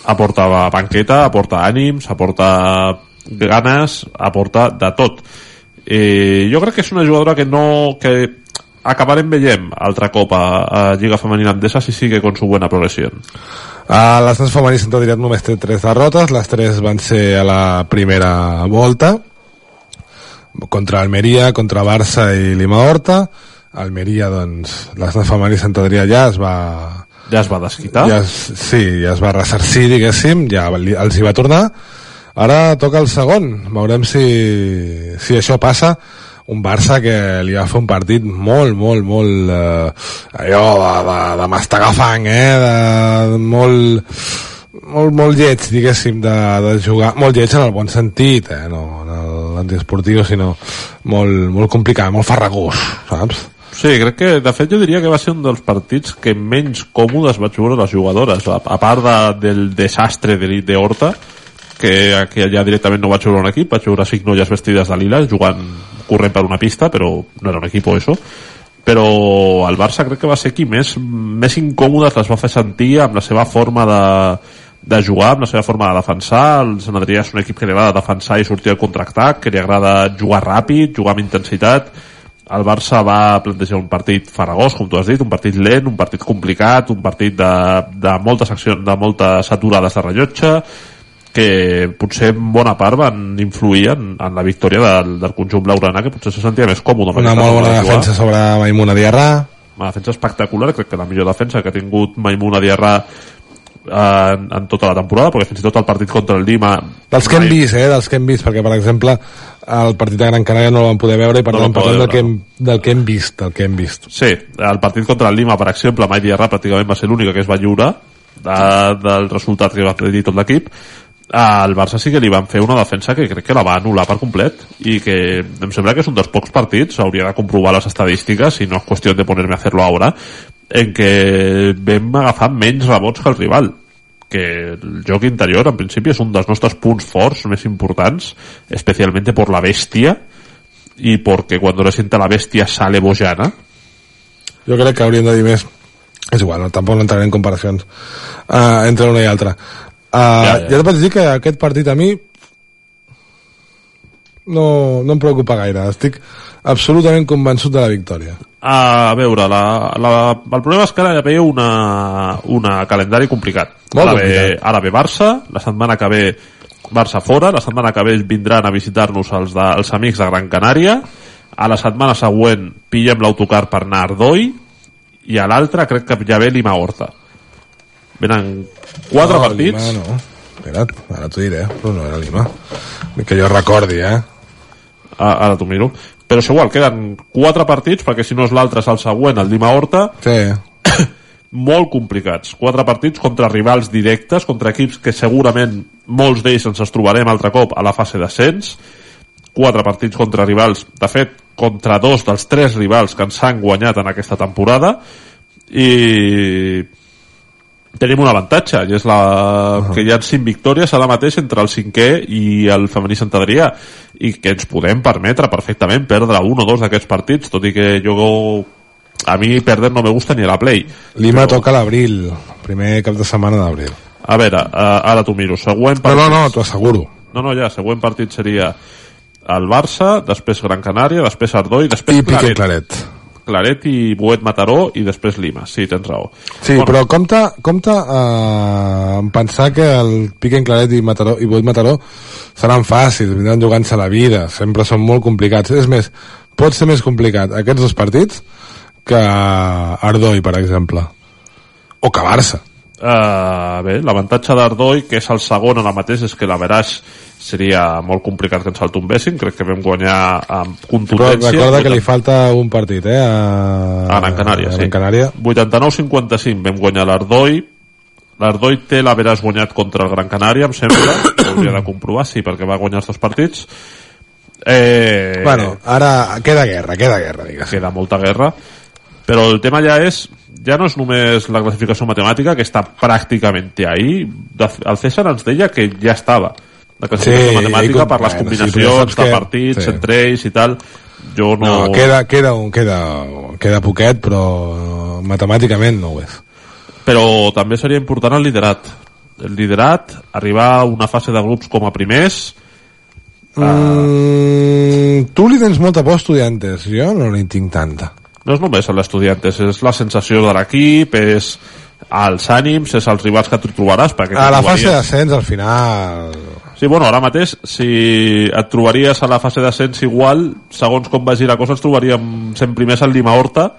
aporta banqueta, aporta ànims, aporta ganes, aporta de tot. Eh, jo crec que és una jugadora que no que acabarem veient altra cop a, a Lliga Femenina Andesa si sigue con su buena progresión. A femení Sant Adrià només té tres derrotes, les tres van ser a la primera volta, contra Almeria, contra Barça i Lima Horta. Almeria, doncs, l'Estat femení Adrià ja es va... Ja es va desquitar? Ja es, sí, ja es va ressarcir, diguéssim, ja els hi va tornar. Ara toca el segon, veurem si, si això passa un Barça que li va fer un partit molt, molt, molt eh, allò de, de, de mastegar fang, eh? De, molt, molt, molt lleig, diguéssim, de, de jugar, molt lleig en el bon sentit, eh? no en l'antiesportiu, sinó molt, molt complicat, molt farragós, saps? Sí, crec que, de fet, jo diria que va ser un dels partits que menys còmodes vaig veure les jugadores, a, a part de, del desastre de, de Horta, que, que ja directament no vaig veure un equip, vaig veure cinc noies vestides de lila jugant, corrent per una pista, però no era un equip això però el Barça crec que va ser qui més, més incòmodes les va fer sentir amb la seva forma de, de jugar, amb la seva forma de defensar. El Sant Adrià és un equip que li agrada defensar i sortir al contraatac, que li agrada jugar ràpid jugar amb intensitat. El Barça va plantejar un partit faragós, com tu has dit, un partit lent, un partit complicat, un partit de, de moltes accions, de moltes aturades de rellotge, que potser en bona part van influir en, en la victòria del, del conjunt blaugrana que potser se sentia més còmode una molt bona defensa sobre Maimuna Diarra una defensa espectacular, crec que la millor defensa que ha tingut Maimuna Diarra en, en tota la temporada, perquè fins i tot el partit contra el Lima... Dels que hem vist, eh, dels que hem vist, perquè, per exemple, el partit de Gran Canària no el vam poder veure i per No tant parlem del, que hem, del que hem vist, del que hem vist. Sí, el partit contra el Lima, per exemple, Mai Diarra pràcticament va ser l'única que es va lliurar de, del resultat que va dir tot l'equip. Al Barça sí que li van fer una defensa que crec que la va anul·lar per complet i que em sembla que és un dels pocs partits, hauria de comprovar les estadístiques i no és qüestió de ponerme a fer-lo ara, en què vam agafar menys rebots que el rival que el joc interior en principi és un dels nostres punts forts més importants, especialmente por la bestia y porque cuando le sienta la bestia sale Bojana Jo crec que hauríem de dir més. És igual, no, tampoc no entraré en comparacions uh, entre una i altra. Uh, ja, ja. ja. et vaig dir que aquest partit a mi no, no em preocupa gaire. Estic absolutament convençut de la victòria. A veure, la, la, el problema és que ara ve una, una calendari complicat. Molt ara, ve, complicat. ara ve Barça, la setmana que ve Barça fora, la setmana que ve vindran a visitar-nos els, de, els amics de Gran Canària, a la setmana següent pillem l'autocar per anar a Ardoi, i a l'altra crec que ja ve Lima Horta. Venen quatre no, partits. Lima, no. Espera't, ara t'ho diré, però no era Lima. Que jo recordi, eh? Ah, ara t'ho miro. Però és igual, queden quatre partits, perquè si no és l'altre és el següent, el Lima Horta, Sí. molt complicats. Quatre partits contra rivals directes, contra equips que segurament molts d'ells ens els trobarem altre cop a la fase d'ascens. Quatre partits contra rivals, de fet, contra dos dels tres rivals que ens han guanyat en aquesta temporada. I tenim un avantatge, i és la... Uh -huh. que hi ha cinc victòries ara mateix entre el cinquè i el femení Sant Adrià, i que ens podem permetre perfectament perdre un o dos d'aquests partits, tot i que jo a mi perder no me gusta ni a la Play. Lima toca l'abril, primer cap de setmana d'abril. A veure, uh, ara t'ho miro. Següent No, partit... no, no, t'ho asseguro. no, no, ja, següent partit seria el Barça, després Gran Canària, després Ardoi, després I Piqué Claret. Claret. Claret i Boet Mataró i després Lima. Sí, tens raó. Sí, bueno. però compte, compte eh, en pensar que el Piquen Claret i, Mataró, i Boit Mataró seran fàcils, vindran jugant-se la vida, sempre són molt complicats. És més, pot ser més complicat aquests dos partits que Ardoi, per exemple. O que Barça. Uh, bé, l'avantatge d'Ardoi, que és el segon ara mateix, és que la veraix seria molt complicat que ens el tombessin. Crec que vam guanyar amb Però contundència. recorda que li falta un partit, eh? A, a Gran Canària, a sí. Canària. 89-55 vam guanyar l'Ardoi l'Ardoi té l'haveràs guanyat contra el Gran Canària em sembla, hauria de comprovar sí, perquè va guanyar els dos partits eh, Bueno, ara queda guerra, queda guerra, digues. queda molta guerra però el tema ja és ja no és només la classificació matemàtica que està pràcticament ahí el César ens deia que ja estava la classificació Sí, matemàtica com- per les combinacions saps de partits sí. entre ells i tal jo no, No, queda, queda, un, queda, queda poquet, però matemàticament no ho és. però també seria important el liderat el liderat, arribar a una fase de grups com a primers Mm, tu li tens molta por a estudiantes, jo no n'hi tinc tanta. no és només l'estudiantes, és la sensació de l'equip, és els ànims, és els rivals que tu trobaràs perquè A la fase d'ascens, al final... Sí, bueno, ara mateix, si et trobaries a la fase d'ascens igual, segons com vagi la cosa, ens trobaríem sent primers al Lima Horta,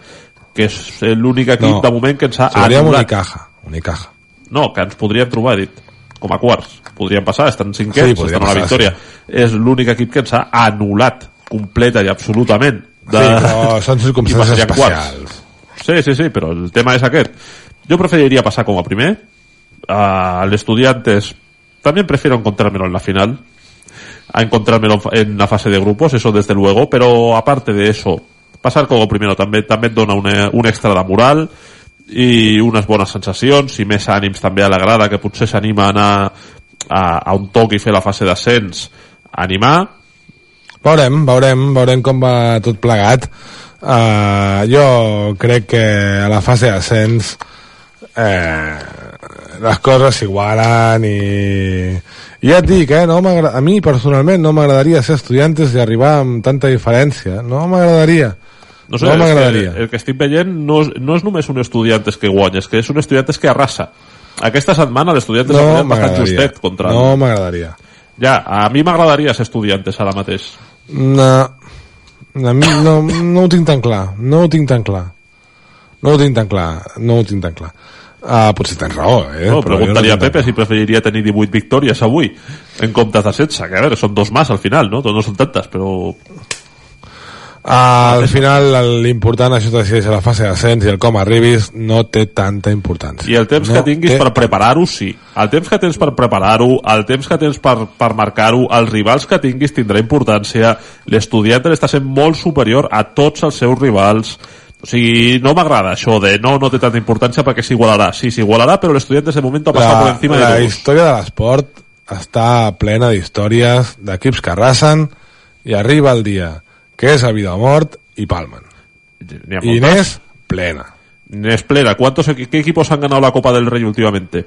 que és l'únic equip No. de moment que ens ha anul·lat. Unicaja, Unicaja. No, que ens podríem trobar, dit, com a quarts. Podrien passar, estan Sí, cinquens, podria estan a la victòria. És l'únic equip que ens ha anul·lat completa i absolutament. Sí, però són circumstàncies passarien quarts. especials. Sí, sí, sí, però el tema és aquest. Yo preferiría pasar como primer. Al Estudiantes también prefiero encontrármelo en la final. A encontrármelo en la fase de grupos, eso desde luego. Pero aparte de eso, pasar como primero també, també dona una, un extra de moral i unes bones sensacions i més ànims també a la grada que potser s'anima a anar a, a un toc i fer la fase d'ascens animar Veurem, veurem, veurem com va tot plegat. Uh, jo crec que a la fase d'ascens eh, les coses s'igualen i... i ja et dic, eh, no a mi personalment no m'agradaria ser estudiantes i arribar amb tanta diferència. No m'agradaria. No sé, No m'agradaria. el que estic veient no és, no és només un estudiantes que guanya, és que és un estudiantes que arrasa. Aquesta setmana l'estudiantes ha No guanyat bastant justet contra... No m'agradaria. Ja, a mi m'agradaria ser estudiantes ara mateix. No, a mi no, no ho tinc tan clar, no ho tinc tan clar. No ho tinc tan clar, no ho tinc tan clar. Uh, potser tens raó, eh? No, preguntaria a Pepe si preferiria tenir 18 victòries avui en comptes de 16, que a veure, són dos más al final, no? No són tantes, però... Uh, al final l'important això decideix a la fase d'ascens i el com arribis no té tanta importància i el temps no que tinguis té... per preparar-ho sí el temps que tens per preparar-ho el temps que tens per, per marcar-ho els rivals que tinguis tindrà importància l'estudiant està sent molt superior a tots els seus rivals o sigui, no m'agrada això de no, no té tanta importància perquè s'igualarà. Sí, s'igualarà, però l'estudiant de moment ha passat per encima la de La història de l'esport està plena d'històries d'equips que arrasen i arriba el dia que és a vida o mort i palmen. I n'és plena. N'és plena. ¿Cuántos, ¿Qué equipos han ganado la Copa del Rey últimamente?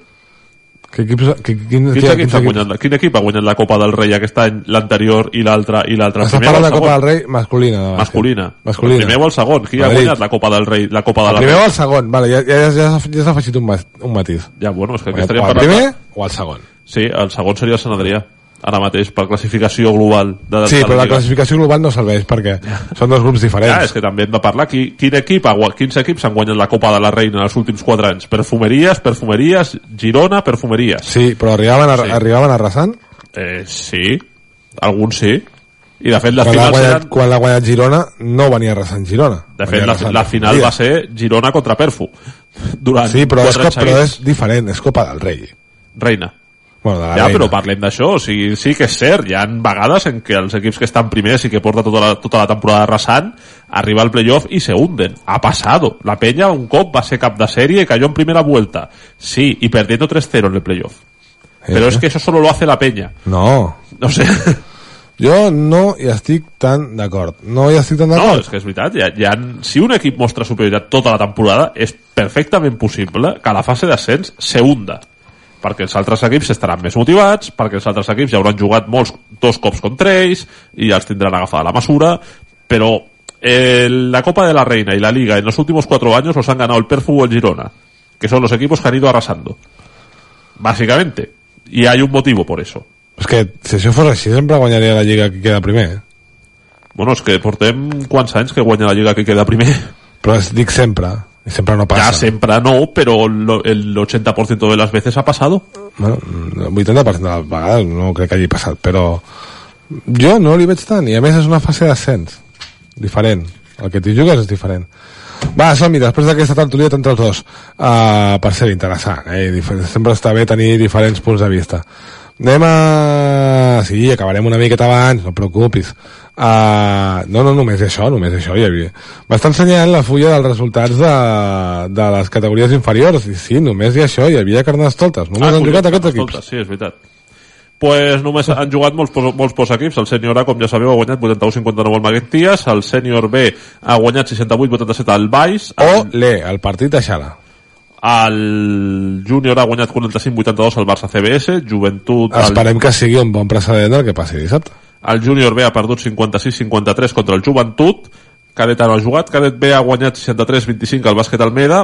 Que equips, que, quin, quin, quin, equips guanyat, la, quin equip ha guanyat la Copa del Rei aquest any, l'anterior i l'altre i l'altre? Estàs parlant de Copa del Rei masculina. De masculina. masculina. El primer o el segon? Qui Madrid. ha guanyat la Copa del Rei? La Copa de el la primer o el segon? Vale, ja, ja, ja, ja s'ha afegit un, un matís. Ja, bueno, és que aquí estaríem parlant... El primer o el segon? Sí, el segon seria el Sant Adrià ara mateix per classificació global de, sí, però la classificació global no serveix perquè ja. són dos grups diferents. Ja, és que també hem de parlar qui, quin equip, quins equips han guanyat la Copa de la Reina en els últims 4 anys. Perfumeries, perfumeries, Girona, perfumeries. Sí, però arribaven, a, sí. arribaven arrasant? Eh, sí, alguns sí. I de fet la quan final guanyat, seran... quan l'ha guanyat Girona no venia arrasant Girona. De fet la, la final va ser Girona contra Perfu durant sí, però, és, però és diferent, és Copa del Rei. Reina Bueno, de la ja, reina. però parlem d'això, o sigui, sí que és cert, hi ha vegades en què els equips que estan primers i que porta tota la, tota la temporada arrasant, arriba al playoff i se hunden. Ha passado. La Peña un cop va ser cap de sèrie cayó en primera vuelta. Sí, y perdiendo 3-0 en el playoff. Eh? Pero es que eso solo lo hace la Peña. No. No sé. Jo no hi estic tan d'acord. No hi estic tan No, d'acord. és que és veritat. Hi ha, hi ha, si un equip mostra superioritat tota la temporada, és perfectament possible que a la fase d'ascens se hunda perquè els altres equips estaran més motivats, perquè els altres equips ja hauran jugat molts, dos cops contra ells i ja els tindran agafada la mesura, però eh, la Copa de la Reina y la Liga en los últimos cuatro años los han ganado el Perfu o el Girona, que son los equipos que han ido arrasando. Básicamente. Y hay un motivo por eso. És que si això fos així sempre guanyaria la Lliga que queda primer. eh? Bueno, és que portem quants anys que guanya la Lliga que queda primer? Però es dic sempre. Y siempre no pasa. Ya siempre no, pero lo, el 80% de las veces ha pasado. Bueno, el 80% de les vegades no crec que hagi passat, però jo no li veig tant, i a més és una fase d'ascens diferent, el que t'hi jugues és diferent va, som-hi, després d'aquesta tertulia entre els dos uh, per ser interessant eh? Sempre està bé tenir diferents punts de vista anem a... sí, acabarem una miqueta abans no et preocupis Uh, no, no, només això, només això hi havia. M'està ensenyant la fulla dels resultats de, de les categories inferiors i sí, només hi ha això, hi havia carnestoltes només Ah, han jugat aquests equips Sí, és veritat. Pues només han jugat molts, pos- molts post-equips. El sènior A, com ja sabeu, ha guanyat 81-59 al Maguenties. El sènior B ha guanyat 68-87 al Baix. o le, el partit de Xala El júnior ha guanyat 45-82 al Barça CBS. Joventut... El, esperem que sigui un bon precedent el que passi dissabte el júnior B ha perdut 56-53 contra el Joventut. Cadet A no ha jugat. Cadet B ha guanyat 63-25 al Bàsquet Almeda.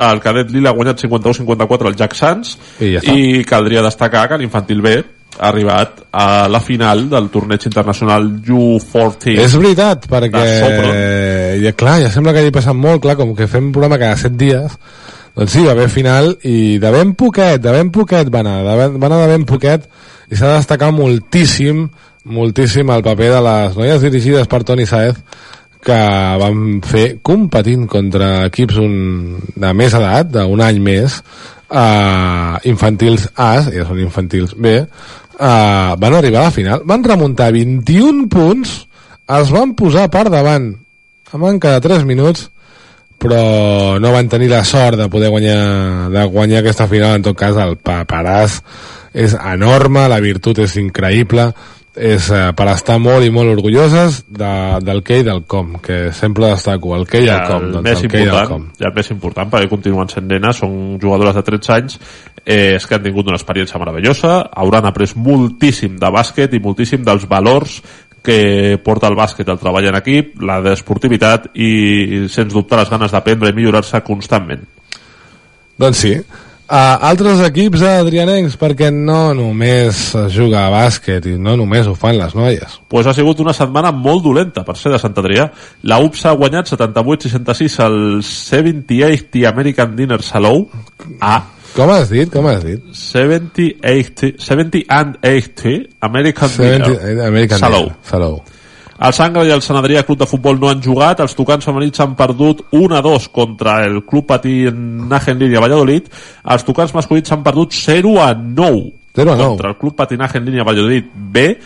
El cadet Lila ha guanyat 51-54 al Jack Sands. I ja està. I caldria destacar que l'infantil B ha arribat a la final del torneig internacional U14. És veritat, perquè... Ja, clar, ja sembla que hagi passat molt, clar, com que fem un programa cada set dies, doncs sí, va haver final i de ben poquet, de ben poquet va anar, de ben, va anar de ben poquet i s'ha de destacar moltíssim, moltíssim el paper de les noies dirigides per Toni Saez que van fer competint contra equips un, de més edat, d'un any més, uh, infantils A, ja són infantils B, uh, van arribar a la final, van remuntar 21 punts, es van posar per davant a manca de 3 minuts, però no van tenir la sort de poder guanyar, de guanyar aquesta final, en tot cas el paperàs és enorme, la virtut és increïble, és eh, per estar molt i molt orgulloses de, del què i del com, que sempre destaco, el què i el com, el doncs més el què i el important, com. ja el més important perquè continuen sent nenes, són jugadores de 13 anys eh, és que han tingut una experiència meravellosa hauran après moltíssim de bàsquet i moltíssim dels valors que porta el bàsquet el treball en equip, la desportivitat i, sens dubte, les ganes d'aprendre i millorar-se constantment. Doncs sí. Altres equips adrianencs, perquè no només es juga a bàsquet i no només ho fan les noies. Pues ha sigut una setmana molt dolenta per ser de Sant Adrià. La UPS ha guanyat 78-66 al 78 American Dinner Salou. Ah, Com has dit? Com has dit? 70, 80, 70 and 80 American 70, Dinner American Salou. Dinner. Salou. El Sangre i el Sant Adrià Club de Futbol no han jugat, els tocants femenins han perdut 1-2 contra el Club Patinaje en línia Valladolid, els tocants masculins han perdut 0-9 0 a 9. contra el Club Patinaje en línia Valladolid B,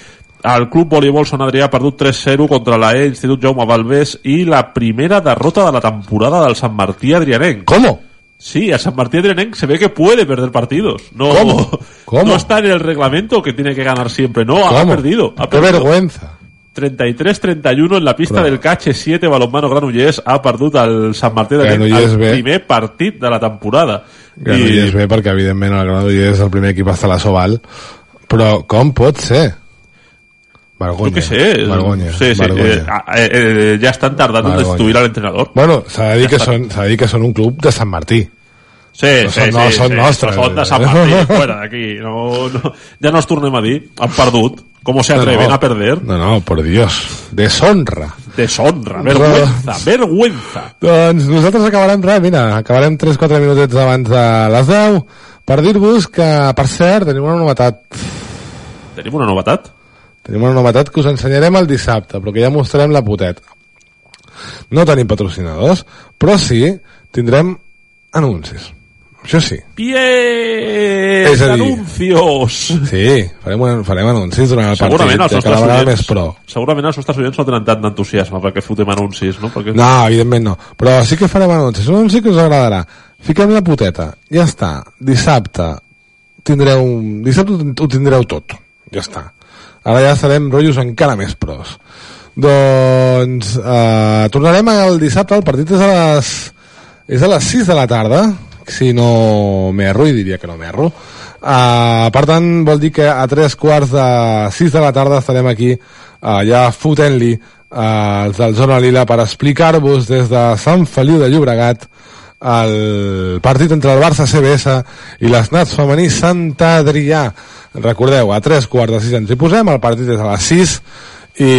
el Club Voleibol Sant Adrià ha perdut 3-0 contra la E Institut Jaume Valvés i la primera derrota de la temporada del Sant Martí Adrianenc. ¿Cómo? Sí, a San Martín Adrianenc se ve que puede perder partidos. No, ¿Cómo? ¿Cómo? no está en el reglamento que tiene que ganar siempre. No, ha perdido. Ha Qué perdido. vergüenza. 33-31 en la pista Però- del Cache 7 balonmano Granollers ha perdut el Sant Martí de Granollers el primer partit de la temporada Granollers bé, perquè evidentment el Granollers és el primer equip hasta la Soval. Però com pot ser? Vergonya. jo què sé Vergonya. sí, sí, vergonya. eh, eh, eh, ja estan tardant en destituir l'entrenador Bueno, s'ha de, dir Ja que són, s'ha de dir que són un club de Sant Martí. Sí, No sí, són- no sí, són sí, nostres. Són de Sant Martí, fuera d'aquí. No, no, ja no els tornem a dir. Han perdut. Com se atreven no. a perder? No, no, por Dios. Deshonra. Deshonra, vergüenza, vergüenza. Doncs nosaltres acabarem res, mira, acabarem 3-4 minutets abans de les 10 per dir-vos que, per cert, tenim una novetat. Tenim una novetat? Tenim una novetat que us ensenyarem el dissabte, però que ja mostrarem la puteta. No tenim patrocinadors, però sí tindrem anuncis. Això sí. Bien! És a dir- Anuncios! Sí, farem, farem anuncis durant el Segurament els partit, que la nostres oients, més pro. segurament els nostres oients no tenen tant d'entusiasme perquè fotem anuncis, no? Perquè... No, evidentment no. Però sí que farem anuncis. Un anunci que us agradarà. Fiquem la puteta. Ja està. Dissabte tindreu... Dissabte ho tindreu tot. Ja està. Ara ja serem rotllos encara més pros. Doncs eh, tornarem el dissabte. El partit és a les, és a les 6 de la tarda. Si no m'erro, i diria que no m'erro. Uh, per tant, vol dir que a tres quarts de 6 de la tarda estarem aquí uh, ja fotent-li uh, els del Zona Lila per explicar-vos des de Sant Feliu de Llobregat el partit entre el Barça CBS i les Nats femení Sant Adrià recordeu, a tres quarts de sis ens hi posem el partit és a les 6 i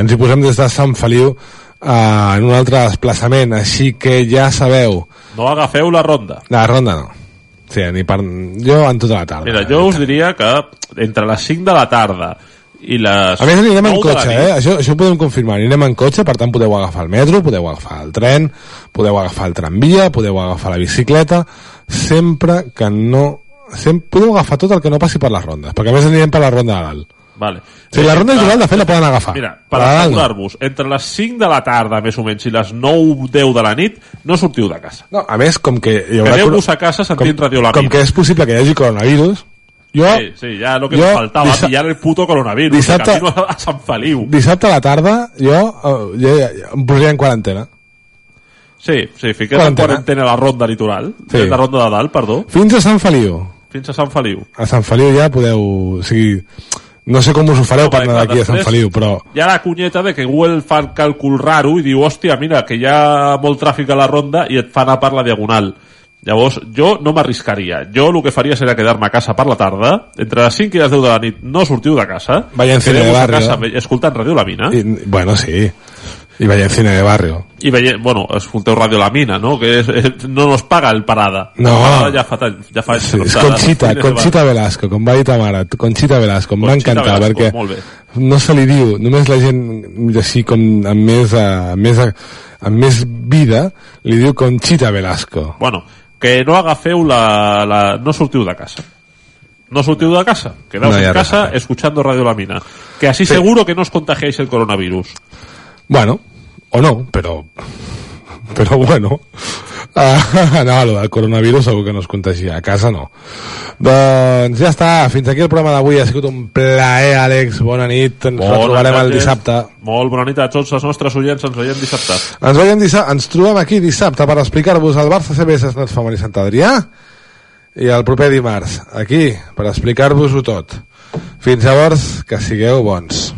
ens hi posem des de Sant Feliu uh, en un altre desplaçament així que ja sabeu No agafeu la ronda. la ronda no sí, ni per... jo en tota la tarda Mira, jo us diria que entre les 5 de la tarda i les A més anirem en 9 de la cotxe, eh? Això, això ho podem confirmar. Anirem en cotxe, per tant podeu agafar el metro, podeu agafar el tren, podeu agafar el tramvia, podeu agafar la bicicleta, sempre que no... Sempre, podeu agafar tot el que no passi per les rondes, perquè a més anirem per la ronda de dalt. Vale. Si la ronda individual, de fet, la poden agafar. Mira, per assegurar-vos, entre les 5 de la tarda, més o menys, i les 9-10 de la nit, no sortiu de casa. No, a més, com que hi haurà... Quedeu-vos a casa sentint com, Radio La Com que és possible que hi hagi coronavirus, jo... Sí, sí, ja lo que jo faltava, dissa- pillar el puto coronavirus, dissabte- de camino a Sant Feliu. Dissabte a la tarda, jo, eh, jo ja, em posaria en quarantena. Sí, sí, fiquem en Quarantena. quarantena la ronda litoral, Sí. sí. la ronda de dalt, perdó, Fins a Sant Feliu. fins a Sant Feliu. A Sant Feliu ja podeu... O sigui, no sé com us ho fareu per Vale, anar d'aquí a Sant Feliu, però... Hi ha la cunyeta de que Google fa el càlcul raro i diu, hòstia, mira, que hi ha molt tràfic a la ronda i et fa anar per la diagonal. Llavors, jo no m'arriscaria. Jo el que faria seria quedar-me a casa per la tarda, entre les 5 i les 10 de la nit no sortiu de casa, Veient cine de a barrio. casa ve- escoltant Ràdio La Mina, I, bueno, sí. I veient cine de barrio. i veient, bueno, escolteu Ràdio La Mina, no? Que és, és, no nos paga el Parada. No. El Parada ja fa, ja fa Sí, és Conxita? Conxita Velasco, com va dir ta mare, Conxita Velasco, em va encantar, Velasco, perquè no se li diu, només la gent així com amb més, uh, amb més, amb més vida, li diu Conxita Velasco. Bueno, que no agafeu la, la... no sortiu de casa. No sortiu de casa. Quedaos No en a casa escuchando Radio La Mina. Que así Sí. seguro que no os contagiáis el coronavirus. Bueno, o no, però... Però bueno, uh, no, del coronavirus segur que no es contagia, a casa no. Doncs ja està, fins aquí el programa d'avui, ha sigut un plaer, Àlex, bona nit, ens retrobarem el dissabte. Molt bona nit a tots els nostres oients, ens veiem dissabte. Ens veiem dissabte, ens trobem aquí dissabte per explicar-vos el Barça CBS Esnat Femení Sant Adrià i el proper dimarts, aquí, per explicar-vos-ho tot. Fins llavors, que sigueu bons.